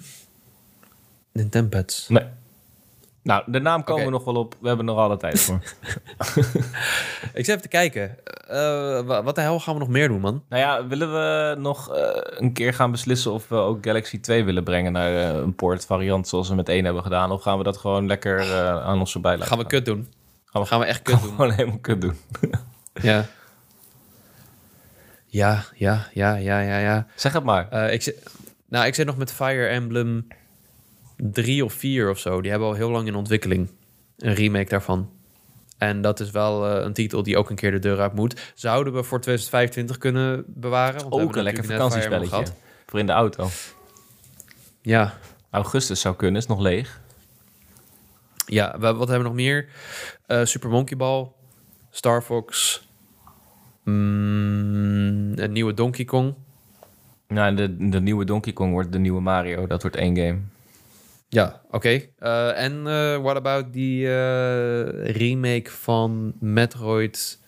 Nintendpets. Nee. Nou, de naam komen we nog wel op. We hebben nog alle tijd voor. Ik zit even te kijken. Eh, wa- wat de hel gaan we nog meer doen, man? nou ja, willen we nog eh, een keer gaan beslissen of we ook Galaxy 2 willen brengen naar eh, een port variant zoals we met één hebben gedaan? Of gaan we dat gewoon lekker aan ons voorbij laten Gaan we kut doen? Gaan we- Gaan we echt kut doen? Gewoon helemaal kut doen. Ja. Ja, ja, ja, ja, ja, ja. Zeg het maar. Ik, zit, nou, ik zit nog met Fire Emblem 3 of 4 of zo. Die hebben al heel lang in ontwikkeling. Een remake daarvan. En dat is wel eh, een titel die ook een keer de deur uit moet. Zouden we voor 2025 kunnen bewaren? Want Ook hebben een lekker vakantiespelletje. Voor in de auto. Ja, Augustus zou kunnen, is nog leeg. Ja, wa- wat hebben we nog meer? Eh, Super Monkey Ball, Star Fox, mm, een nieuwe Donkey Kong. Nou, de, de nieuwe Donkey Kong wordt de nieuwe Mario. Dat wordt één game. Ja, oké. Eh, en eh, what about die eh, remake van Metroid,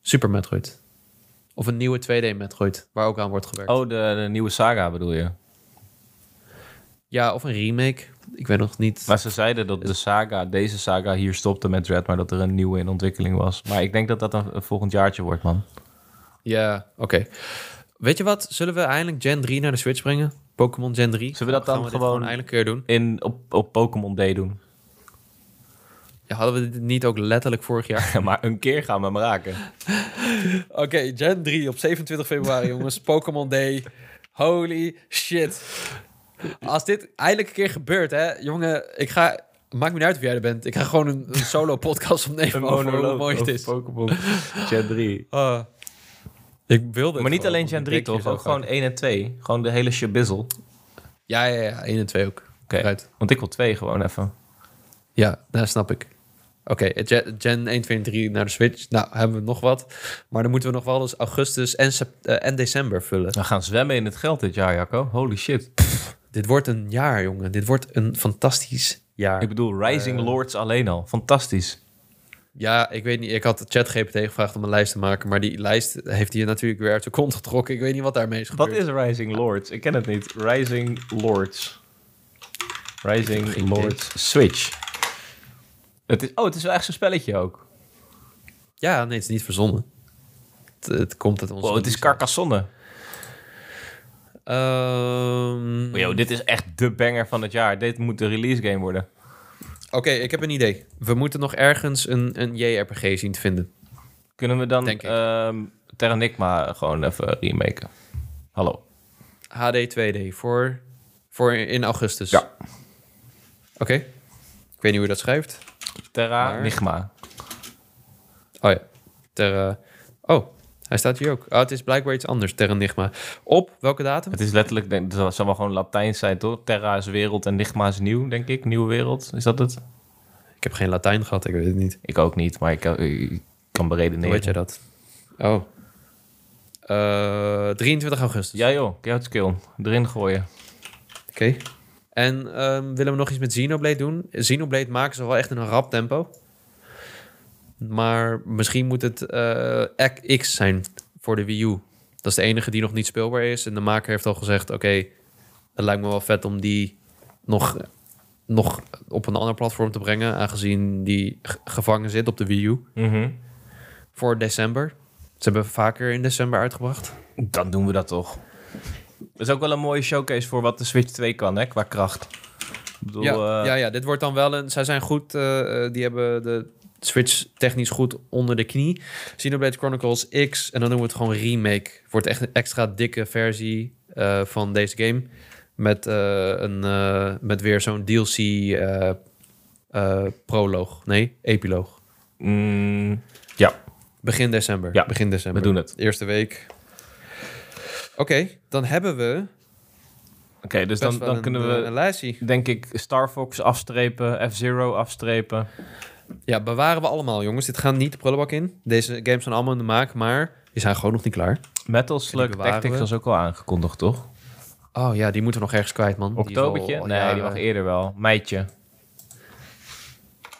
Super Metroid? Of een nieuwe 2D Metroid, waar ook aan wordt gewerkt. Oh, de, de nieuwe saga bedoel je? Ja, of een remake. Ik weet nog niet. Maar ze zeiden dat de saga, deze saga hier stopte met Dread, maar dat er een nieuwe in ontwikkeling was. Maar ik denk dat dat een, een volgend jaartje wordt, man. Ja, oké. Weet je wat? Zullen we eindelijk Gen 3 naar de Switch brengen? Pokémon Gen 3? Zullen we dat Gaan dan dit gewoon- eindelijk een keer doen? In, op, op Pokémon Day doen. Ja, hadden we dit niet ook letterlijk vorig jaar? maar een keer gaan we hem raken. Oké, Gen 3 op 27 februari, jongens. Pokémon Day. Holy shit. Als dit eindelijk een keer gebeurt, hè, jongen, ik ga. Maakt me niet uit of jij er bent. Ik ga gewoon een, een solo podcast opnemen over hoe mooi het is. Pokémon Gen 3. Ah. Ik wilde. het Maar niet alleen Gen ik 3 denk toch? Ook gewoon vaak. 1 en 2. Gewoon de hele shabizzle. Ja, ja, ja. 1 en 2 ook. Oké. Right. Want ik wil 2 gewoon even. Ja, dat snap ik. Oké, Gen, Gen 1, 2 en 3 naar de Switch. Nou, hebben we nog wat. Maar dan moeten we nog wel eens augustus en, eh, en december vullen. We gaan zwemmen in het geld dit jaar, Jacco. Holy shit. Dit wordt een jaar, jongen. Dit wordt een fantastisch jaar. Ik bedoel, Rising Eh. Lords alleen al. Fantastisch. Ja, ik weet niet. Ik had ChatGPT gevraagd om een lijst te maken. Maar die lijst heeft hij natuurlijk weer uit de kont getrokken. Ik weet niet wat daarmee is Wat gebeurd. is Rising Lords? Ik ken het niet. Rising Lords. Rising. Lords Switch. Het is, oh, het is wel echt zo'n spelletje ook. Ja, nee, het is niet verzonnen. Het, het komt uit onze... Wow, het is Carcassonne. Ehm, Oh, yo, dit is echt de banger van het jaar. Dit moet de release game worden. Oké, ik heb een idee. We moeten nog ergens een, een JRPG zien te vinden. Kunnen we dan ik. ehm Terranigma gewoon even remaken? Hallo. HD 2D voor, voor in augustus. Ja. Oké. Ik weet niet hoe je dat schrijft. Terranigma. Oh ja. Terra... Oh, hij staat hier ook. Oh, het is blijkbaar iets anders. Terranigma. Op welke datum? Het is letterlijk, denk, het zal wel gewoon Latijn zijn, toch? Terra is wereld en Nigma is nieuw, denk ik. Nieuwe wereld. Is dat het? Ik heb geen Latijn gehad, ik weet het niet. Ik ook niet, maar ik, kan- ik kan beredeneren. Hoe weet jij dat? Oh. Eh 23 augustus. Ja joh, Skill. Erin gooien. Oké. En ehm, willen we nog iets met Xenoblade doen? Xenoblade maken ze wel echt in een rap tempo. Maar misschien moet het eh, X zijn voor de Wii U. Dat is de enige die nog niet speelbaar is. En de maker heeft al gezegd... oké, het lijkt me wel vet om die nog, nog op een ander platform te brengen... aangezien die gevangen zit op de Wii U. Mhm. Voor december. Ze hebben vaker in december uitgebracht. Dan doen we dat toch. Dat is ook wel een mooie showcase voor wat de Switch 2 kan, hè, qua kracht. Ik bedoel, Ja, eh, ja, ja, dit wordt dan wel een... Zij zijn goed, eh, die hebben de Switch technisch goed onder de knie. Xenoblade Chronicles X, en dan doen we het gewoon remake. Wordt echt een extra dikke versie eh, van deze game. Met, eh, een, eh, met weer zo'n DLC proloog. Nee, epiloog. mm, ja, Begin december. Ja, Begin december. we doen het. Eerste week. Oké, dan hebben we oké, dus best dan, dan een, kunnen we, een denk ik, Star Fox afstrepen, F-Zero afstrepen. Ja, bewaren we allemaal, jongens. Dit gaat niet de prullenbak in. Deze games zijn allemaal in de maak, maar die zijn gewoon nog niet klaar. Metal Slug Tactics we. was ook al aangekondigd, toch? Oh ja, die moeten we nog ergens kwijt, man. Die is al- Oktobertje? nee, jaren- die mag eerder wel. Meidje.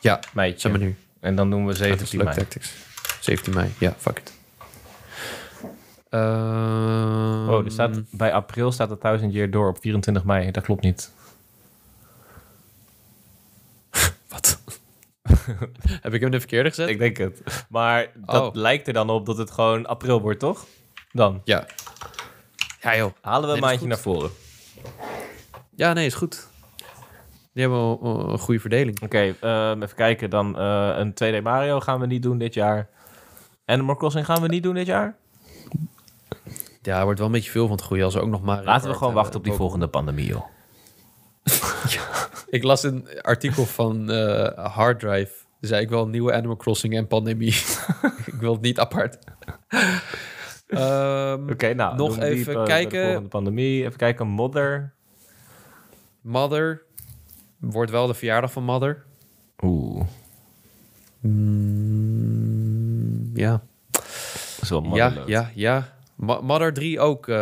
Ja, Meidje. zeg maar nu. En dan doen we Metal 17 Slug mei. Tactics. 17 mei. Ja, fuck it. Ehm, Oh, er staat, bij april staat het 1000 Year Door op 24 mei. Dat klopt niet. Wat? Heb ik hem de verkeerde gezet? Ik denk het. Maar dat Oh. lijkt er dan op dat het gewoon april wordt, toch? Dan Ja. Ja, joh. halen we een maandje naar voren. Ja, nee, is goed. Die hebben wel een goede verdeling. Oké, ehm, even kijken. Dan eh, een 2D Mario gaan we niet doen dit jaar. Animal Crossing gaan we niet doen dit jaar. Ja, er wordt wel een beetje veel van het goede als we ook nog maar... Laten we gewoon wachten op die volgende pandemie, joh. Ik las een artikel van eh Hard Drive. Zei ik wil een nieuwe Animal Crossing en pandemie. ik wil het niet apart. Ehm, Oké, nou. Nog even de kijken. volgende pandemie. Even kijken. Modder. Mother wordt wel de verjaardag van Mother. Oeh, Mm, ja. wel Ja, ja, ja. Mother 3 ook eh,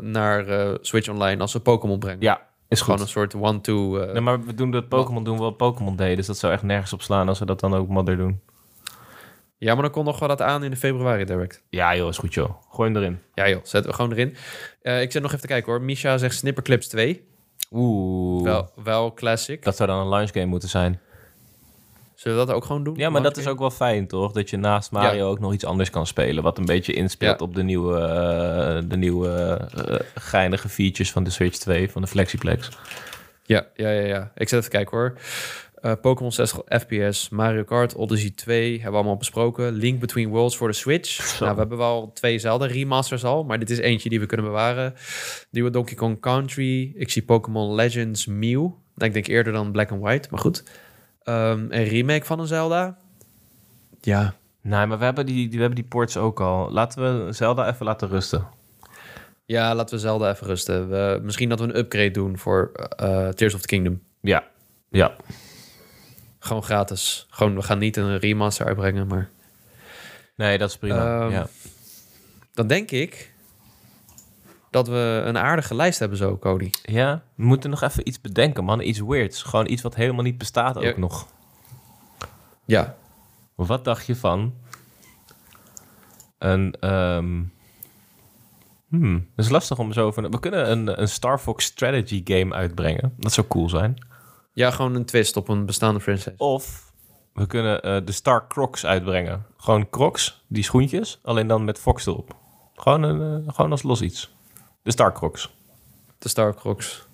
naar eh, Switch Online als we Pokémon brengen. Ja, is Gewoon goed. een soort one-two. eh, Nee, maar we doen dat Pokémon doen we wat Pokémon deed. Dus dat zou echt nergens op slaan als we dat dan ook Mother doen. Ja, maar dan komt nog wel dat aan in de februari direct. Ja joh, is goed joh. Gooi hem erin. Ja joh, zetten we gewoon erin. Eh, ik zit nog even te kijken hoor. Misha zegt Snipperclips 2. Oeh, Wel, wel classic. dat zou dan een launch game moeten zijn. Zullen we dat ook gewoon doen? Ja, maar dat is ook wel fijn, toch? Dat je naast Mario ook nog iets anders kan spelen. Wat een beetje inspeelt Ja. op de nieuwe, eh, de nieuwe eh, geinige features van de Switch 2, van de Flexiplex. Ja, ja, ja, ja. Ik zet even kijken hoor. Eh, Pokémon 60 FPS, Mario Kart, Odyssey 2 hebben we allemaal besproken. Link Between Worlds voor de Switch. Nou, we hebben wel twee Zelda remasters al, maar dit is eentje die we kunnen bewaren. Nieuwe Donkey Kong Country. Ik zie Pokémon Legends Mew. Nou, ik denk eerder dan Black and White, maar goed. Ehm, een remake van een Zelda. Ja, Nee, maar we hebben, die, die, we hebben die ports ook al. Laten we Zelda even laten rusten. ja laten we Zelda even rusten. We, misschien dat we een upgrade doen voor eh, Tears of the Kingdom. Ja, ja. Gewoon gratis. Gewoon, we gaan niet een remaster uitbrengen, maar... Nee, dat is prima. Ehm, ja. Dan denk ik dat we een aardige lijst hebben zo, Cody. ja, we moeten nog even iets bedenken, man. Iets weirds. Gewoon iets wat helemaal niet bestaat ook Ja. nog. Ja, Wat dacht je van een... hmm, dat is lastig om zo van... We kunnen een, een Star Fox strategy game uitbrengen. Dat zou cool zijn. ja gewoon een twist op een bestaande franchise. Of we kunnen eh, de Star Crocs uitbrengen. Gewoon Crocs, die schoentjes, alleen dan met Fox erop. Gewoon, een, eh, gewoon als los iets. De Star Crocs. De Star Crocs.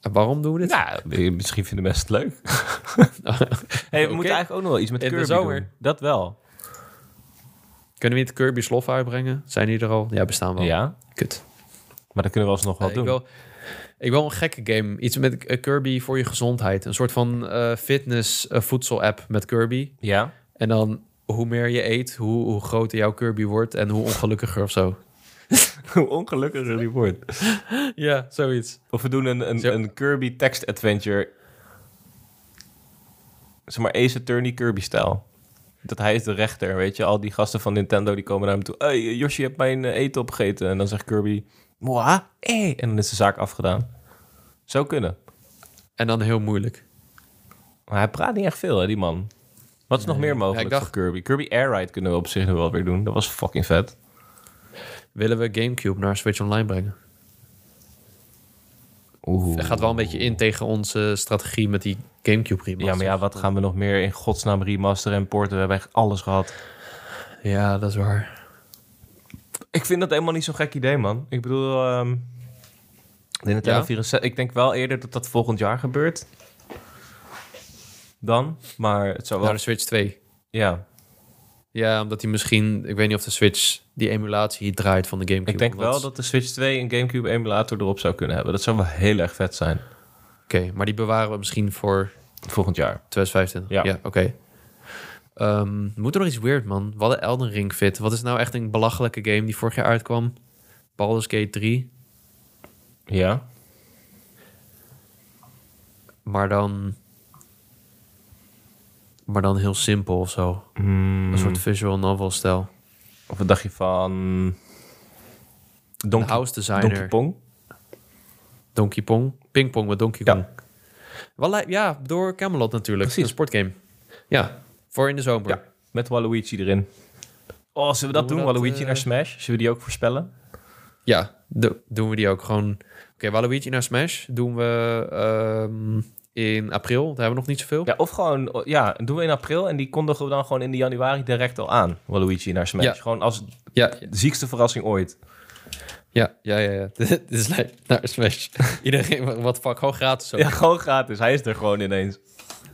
En waarom doen we dit? Ja, eh, misschien vinden mensen het leuk. hey, we moeten eigenlijk ook nog wel iets met In de Kirby zomer. doen. Dat wel. Kunnen we niet Kirby Slof uitbrengen? Zijn die er al? Ja, bestaan wel. Ja, Kut. maar dat kunnen we alsnog wel Eh, doen. ik, wil, ik wil een gekke game. Iets met eh, Kirby voor je gezondheid. Een soort van eh, fitness voedsel app met Kirby. Ja? En dan hoe meer je eet, hoe, hoe groter jouw Kirby wordt en hoe ongelukkiger of zo. Hoe ongelukkiger die wordt. Ja, zoiets. Of we doen een, een, Zo. een Kirby text adventure. Zeg maar Ace Attorney Kirby-stijl. Dat hij is de rechter, weet je. Al die gasten van Nintendo die komen naar hem toe. Hey, Yoshi, je hebt mijn eh, eten opgegeten. En dan zegt Kirby... Moi? Eh. En dan is de zaak afgedaan. Zou kunnen. En dan heel moeilijk. Maar hij praat niet echt veel, hè, die man. Wat is nog meer mogelijk Ja, ik dacht- voor Kirby? Kirby Air Ride kunnen we op zich nog wel weer doen. Dat was fucking vet. Willen we Gamecube naar Switch Online brengen? Oeh. Het gaat wel een beetje in tegen onze strategie met die Gamecube remaster. Ja, maar ja, wat gaan we nog meer in godsnaam remaster en porten? We hebben echt alles gehad. Ja, dat is waar. Ik vind dat helemaal niet zo'n gek idee, man. Ik bedoel, ehm de Nintendo Ja? 64... Ik denk wel eerder dat dat volgend jaar gebeurt. Dan, maar het zou wel... Naar de Switch 2. Ja, Ja, omdat hij misschien... Ik weet niet of de Switch die emulatie draait van de Gamecube. ik denk wel dat de Switch 2 een Gamecube emulator erop zou kunnen hebben. Dat zou wel heel erg vet zijn. Oké, maar die bewaren we misschien voor Volgend jaar. 2025. Ja. Ja, oké. Ehm, moet er nog iets weird, man? Wat een Elden Ring fit. Wat is nou echt een belachelijke game die vorig jaar uitkwam? Baldur's Gate 3. Ja? Maar dan... Maar dan heel simpel of zo. Hmm, Een soort visual novel stijl. Of wat dacht je van... De Donkey, house designer. Donkey Pong? Donkey Pong. Pingpong met Donkey Ja. Kong. Wel, li- ja, door Camelot natuurlijk. Precies. Een sportgame. Ja, voor in de zomer. Ja, met Waluigi erin. Oh, zullen we dat Doen doen? we dat, Waluigi eh, naar Smash? Zullen we die ook voorspellen? Ja, do- doen we die ook gewoon. Oké, Waluigi naar Smash doen we ehm, in april. Daar hebben we nog niet zoveel. Ja, of gewoon, ja, doen we in april en die kondigen we dan gewoon in de januari direct al aan. Waluigi naar Smash. Ja. Gewoon als ja, de ziekste verrassing ooit. ja, ja. ja, ja. Dit is. Naar Smash. Iedereen, wat fuck, gewoon gratis ook. Ja, gewoon gratis. Hij is er gewoon ineens.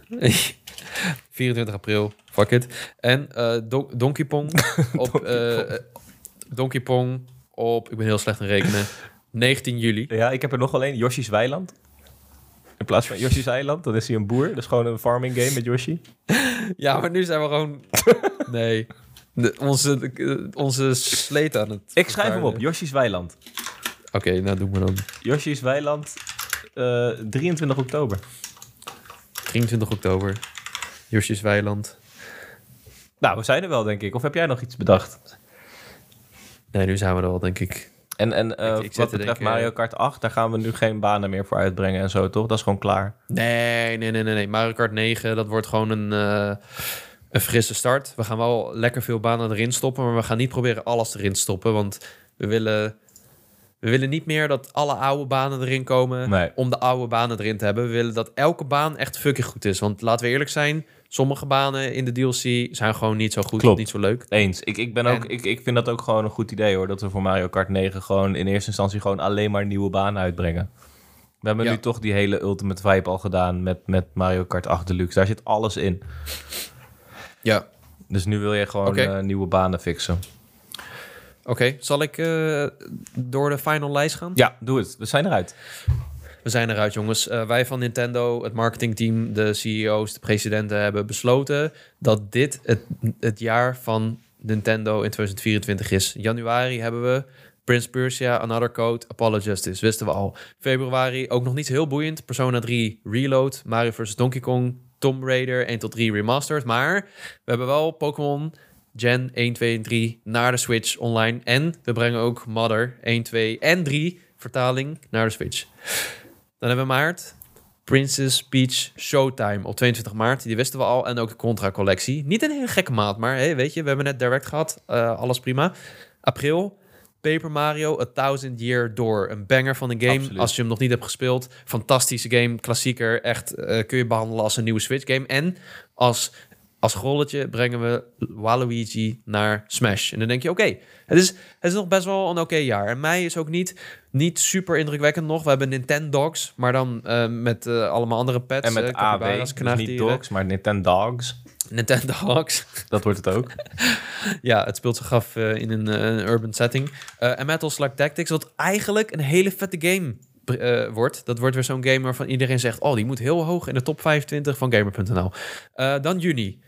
24 april, fuck it. En eh, Don- Donkey Pong op... eh, Donkey Pong op, ik ben heel slecht in rekenen, 19 juli. Ja, ik heb er nog alleen Yoshi's Weiland. In plaats van Yoshi's Eiland, dan is hij een boer. Dat is gewoon een farming game met Yoshi. Ja, maar nu zijn we gewoon... Nee. De- onze, onze sleet aan het... Ik schrijf hem op. Yoshi's Weiland. Oké, nou doen we dan. Yoshi's Weiland Uh, 23 oktober. 23 oktober. Josjes Weiland. Nou, we zijn er wel, denk ik. Of heb jij nog iets bedacht? Nee, nu zijn we er wel, denk ik. En, en uh, ik, ik wat betreft Mario Kart 8, daar gaan we nu geen banen meer voor uitbrengen en zo, toch? Dat is gewoon klaar. Nee, nee, nee, nee. nee. Mario Kart 9, dat wordt gewoon een, uh, een frisse start. We gaan wel lekker veel banen erin stoppen, maar we gaan niet proberen alles erin te stoppen. Want we willen, we willen niet meer dat alle oude banen erin komen nee. om de oude banen erin te hebben. We willen dat elke baan echt fucking goed is. Want laten we eerlijk zijn, sommige banen in de DLC zijn gewoon niet zo goed, Klopt. niet zo leuk. Eens. Ik, ik, ben ook, ik, ik vind dat ook gewoon een goed idee hoor. Dat we voor Mario Kart 9 gewoon in eerste instantie gewoon alleen maar nieuwe banen uitbrengen. We hebben nu toch die hele Ultimate Vibe al gedaan met, met Mario Kart 8 Deluxe. Daar zit alles in. Ja. Dus nu wil je gewoon okay. uh, nieuwe banen fixen. Oké, okay. zal ik uh, door de final lijst gaan? Ja, doe het. We zijn eruit. We zijn eruit, jongens. Uh, wij van Nintendo, het marketingteam, de CEO's, de presidenten hebben besloten dat dit het, het jaar van Nintendo in 2024 is. Januari hebben we Prince Persia, Another Code, Apollo Justice. Wisten we al. Februari ook nog niet heel boeiend. Persona 3 Reload, Mario vs. Donkey Kong, Tomb Raider 1 tot 3 Remastered. Maar we hebben wel Pokémon Gen 1, 2 en 3 naar de Switch online. En we brengen ook Mother 1, 2 en 3 vertaling naar de Switch. Dan hebben we maart. Princess Peach Showtime op 22 maart. Die wisten we al. En ook de Contra-collectie. Niet een hele gekke maand, maar hey, weet je, we hebben net direct gehad. Uh, alles prima. April. Paper Mario A Thousand Year Door. Een banger van een game. Absoluut. Als je hem nog niet hebt gespeeld. Fantastische game. Klassieker. Echt uh, kun je behandelen als een nieuwe Switch game. En als als grolletje brengen we Waluigi naar Smash. En dan denk je, oké, het, is, het is nog best wel een oké jaar. En mei is ook niet, niet super indrukwekkend nog. We hebben Nintendogs, maar dan uh, met uh, allemaal andere pets. En met uh, AB, dus niet dogs, maar Nintendogs. Nintendogs. Dat wordt het ook. ja, het speelt zich af in een, een, urban setting. en Metal Slug Tactics, wat eigenlijk een hele vette game uh, wordt. Dat wordt weer zo'n game waarvan iedereen zegt... oh, die moet heel hoog in de top 25 van Gamer.nl. Uh, dan juni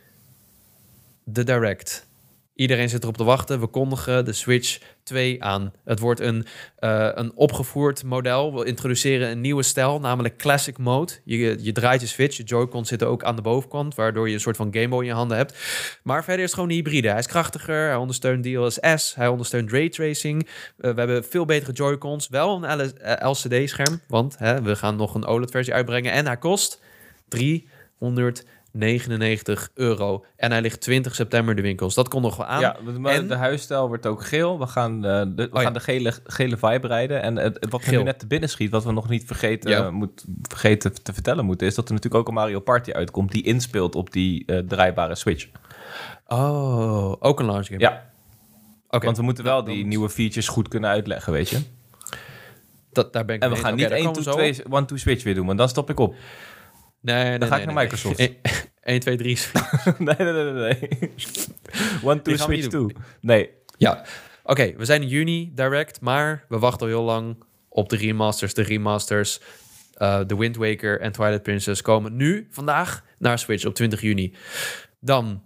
de Direct. Iedereen zit erop te wachten. We kondigen de Switch 2 aan. Het wordt een, uh, een opgevoerd model. We introduceren een nieuwe stijl, namelijk Classic Mode. Je, je draait je Switch, je Joy-Con zitten ook aan de bovenkant, waardoor je een soort van Game Boy in je handen hebt. Maar verder is gewoon een hybride. Hij is krachtiger, hij ondersteunt DLSS, hij ondersteunt ray tracing. Uh, we hebben veel betere Joy-Cons, wel een LCD-scherm, want hè, we gaan nog een OLED-versie uitbrengen. En hij kost 300 99 euro. En hij ligt 20 september de winkels. Dat kon nog wel aan. Ja, maar en... de huisstijl wordt ook geel. We gaan, uh, de, we oh, gaan de gele, gele vibe rijden. En het, wat geel. nu net te binnen schiet, wat we nog niet vergeten, ja. moet, vergeten te vertellen moeten, is dat er natuurlijk ook een Mario Party uitkomt die inspeelt op die uh, draaibare Switch. Oh, ook een launch game. Ja. Okay. Want we moeten wel die nieuwe features goed kunnen uitleggen, weet je. Dat, daar ben ik en we gaan okay, niet 1 2 Switch weer doen, want dan stop ik op. Nee, nee, dan ga nee, ik naar Microsoft. 1, 2, 3. nee, nee, nee, nee. One, two, switch, two. Nee. Ja, oké. Okay, we zijn in juni direct, maar we wachten al heel lang op de remasters. De remasters, uh, The Wind Waker en Twilight Princess komen nu, vandaag, naar Switch op 20 juni. Dan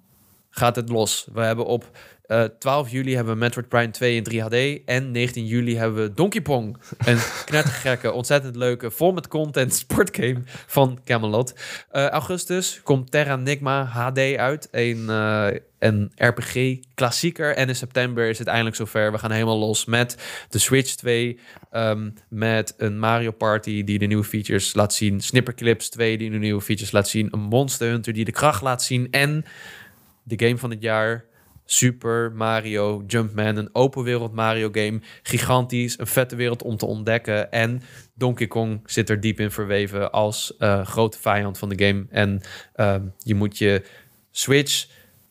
gaat het los. We hebben op uh, 12 juli hebben we Metroid Prime 2 in 3 HD. En 19 juli hebben we Donkey Kong. Een knettergekke, ontzettend leuke, vol met content sportgame van Camelot. Uh, augustus komt Terra Nigma HD uit. Een, uh, een RPG-klassieker. En in september is het eindelijk zover. We gaan helemaal los met de Switch 2. Um, met een Mario Party die de nieuwe features laat zien. Snipperclips 2 die de nieuwe features laat zien. Een Monster Hunter die de kracht laat zien. En de game van het jaar Super Mario Jumpman, een open wereld Mario game. Gigantisch, een vette wereld om te ontdekken. En Donkey Kong zit er diep in verweven als uh, grote vijand van de game. En uh, je moet je Switch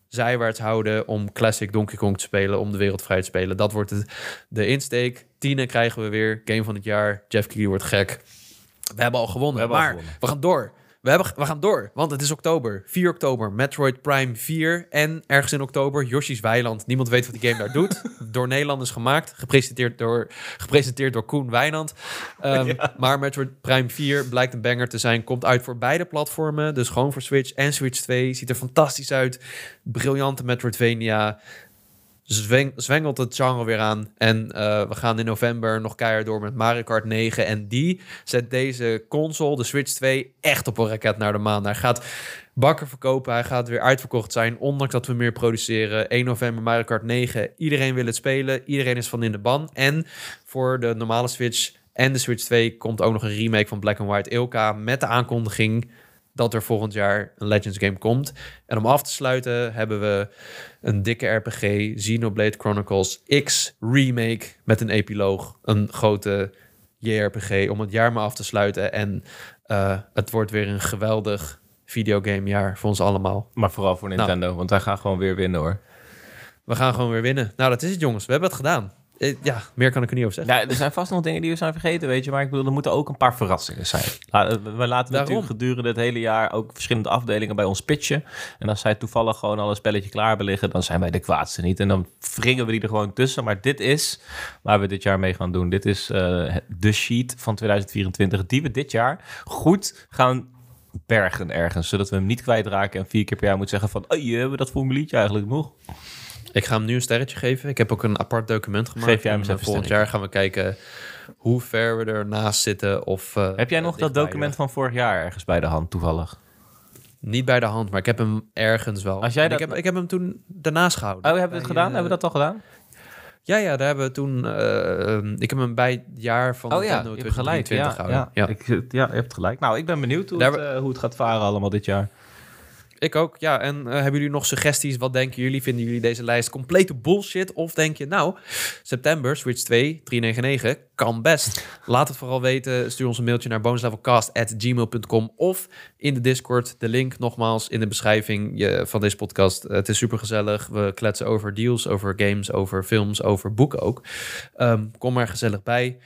zijwaarts houden om classic Donkey Kong te spelen, om de wereld vrij te spelen. Dat wordt de insteek. Tienen krijgen we weer, game van het jaar. Jeff Keighley wordt gek. We hebben al gewonnen, hebben maar al gewonnen. we gaan door. We, hebben, we gaan door, want het is oktober. 4 oktober, Metroid Prime 4. En ergens in oktober, Yoshi's Weiland. Niemand weet wat die game daar doet. door Nederlanders gemaakt. Gepresenteerd door, gepresenteerd door Koen Wijnand. Um, ja. Maar Metroid Prime 4 blijkt een banger te zijn. Komt uit voor beide platformen. Dus gewoon voor Switch en Switch 2. Ziet er fantastisch uit. Briljante Metroidvania zweng, zwengelt het genre weer aan. En uh, we gaan in november nog keihard door met Mario Kart 9. En die zet deze console, de Switch 2, echt op een raket naar de maan. Hij gaat bakken verkopen. Hij gaat weer uitverkocht zijn, ondanks dat we meer produceren. 1 november Mario Kart 9. Iedereen wil het spelen. Iedereen is van in de ban. En voor de normale Switch en de Switch 2 komt ook nog een remake van Black and White Ilka met de aankondiging dat er volgend jaar een Legends game komt. En om af te sluiten hebben we een dikke RPG, Xenoblade Chronicles X remake met een epiloog, een grote JRPG om het jaar maar af te sluiten. En uh, het wordt weer een geweldig videogamejaar voor ons allemaal. Maar vooral voor nou. Nintendo, want wij gaan gewoon weer winnen hoor. We gaan gewoon weer winnen. Nou, dat is het jongens. We hebben het gedaan. Eh, ja, meer kan ik er niet over zeggen. Ja, er zijn vast nog dingen die we zijn vergeten, weet je. Maar ik bedoel, er moeten ook een paar verrassingen zijn. We laten natuurlijk gedurende het hele jaar ook verschillende afdelingen bij ons pitchen. En als zij toevallig gewoon al een spelletje klaar hebben liggen, dan zijn wij de kwaadste niet. En dan wringen we die er gewoon tussen. Maar dit is waar we dit jaar mee gaan doen. Dit is uh, de sheet van 2024, die we dit jaar goed gaan bergen ergens. Zodat we hem niet kwijtraken en vier keer per jaar moeten zeggen van... Oh, je hebben we dat formuliertje eigenlijk nog? Ik ga hem nu een sterretje geven. Ik heb ook een apart document gemaakt. Geef jij hem eens Volgend jaar gaan we kijken hoe ver we ernaast zitten. Of, uh, heb jij nog dat document van vorig jaar ergens bij de hand toevallig? Niet bij de hand, maar ik heb hem ergens wel. Als jij dat... ik, heb, ik heb hem toen daarnaast gehouden. Oh, hebben we het gedaan? hebben we dat al gedaan? Ja, ja, daar hebben we toen... Uh, ik heb hem bij het jaar van oh, ja, je gelijk. Ja. Ja, ja. Ik, ja, je hebt gelijk. Nou, ik ben benieuwd hoe, het, hoe het gaat varen allemaal dit jaar. Ik ook, ja. En uh, hebben jullie nog suggesties? Wat denken jullie? Vinden jullie deze lijst complete bullshit? Of denk je, nou, september, Switch 2, 399, kan best. Laat het vooral weten. Stuur ons een mailtje naar bonuslevelcast.gmail.com of in de Discord. De link nogmaals in de beschrijving van deze podcast. Het is super gezellig. We kletsen over deals, over games, over films, over boeken ook. Um, kom er gezellig bij.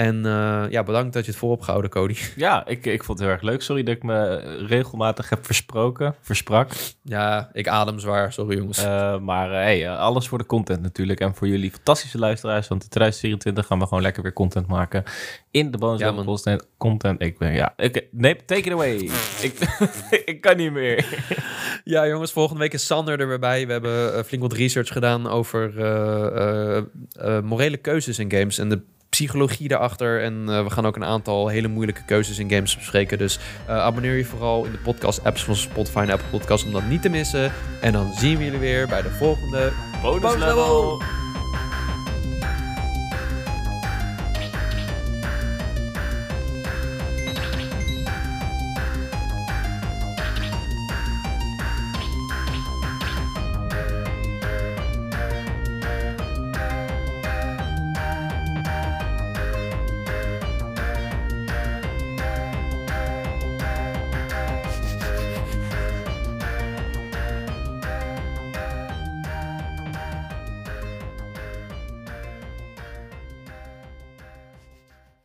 En uh, ja, bedankt dat je het voor hebt gehouden, Cody. Ja, ik, ik vond het heel erg leuk. Sorry dat ik me regelmatig heb versproken, versprak. Ja, ik adem zwaar. Sorry jongens. Uh, maar uh, hey, alles voor de content natuurlijk. En voor jullie fantastische luisteraars. Want in 2024 gaan we gewoon lekker weer content maken. In de bonus ja, content, content. Ik ben, ja. Nee, take it away. ik, ik kan niet meer. ja, jongens. Volgende week is Sander er weer bij. We hebben flink wat research gedaan over morele keuzes in games. En de psychologie daarachter. En uh, we gaan ook een aantal hele moeilijke keuzes in games bespreken. Dus uh, abonneer je vooral in de podcast-apps van Spotify en Apple Podcasts om dat niet te missen. En dan zien we jullie weer bij de volgende bonus level.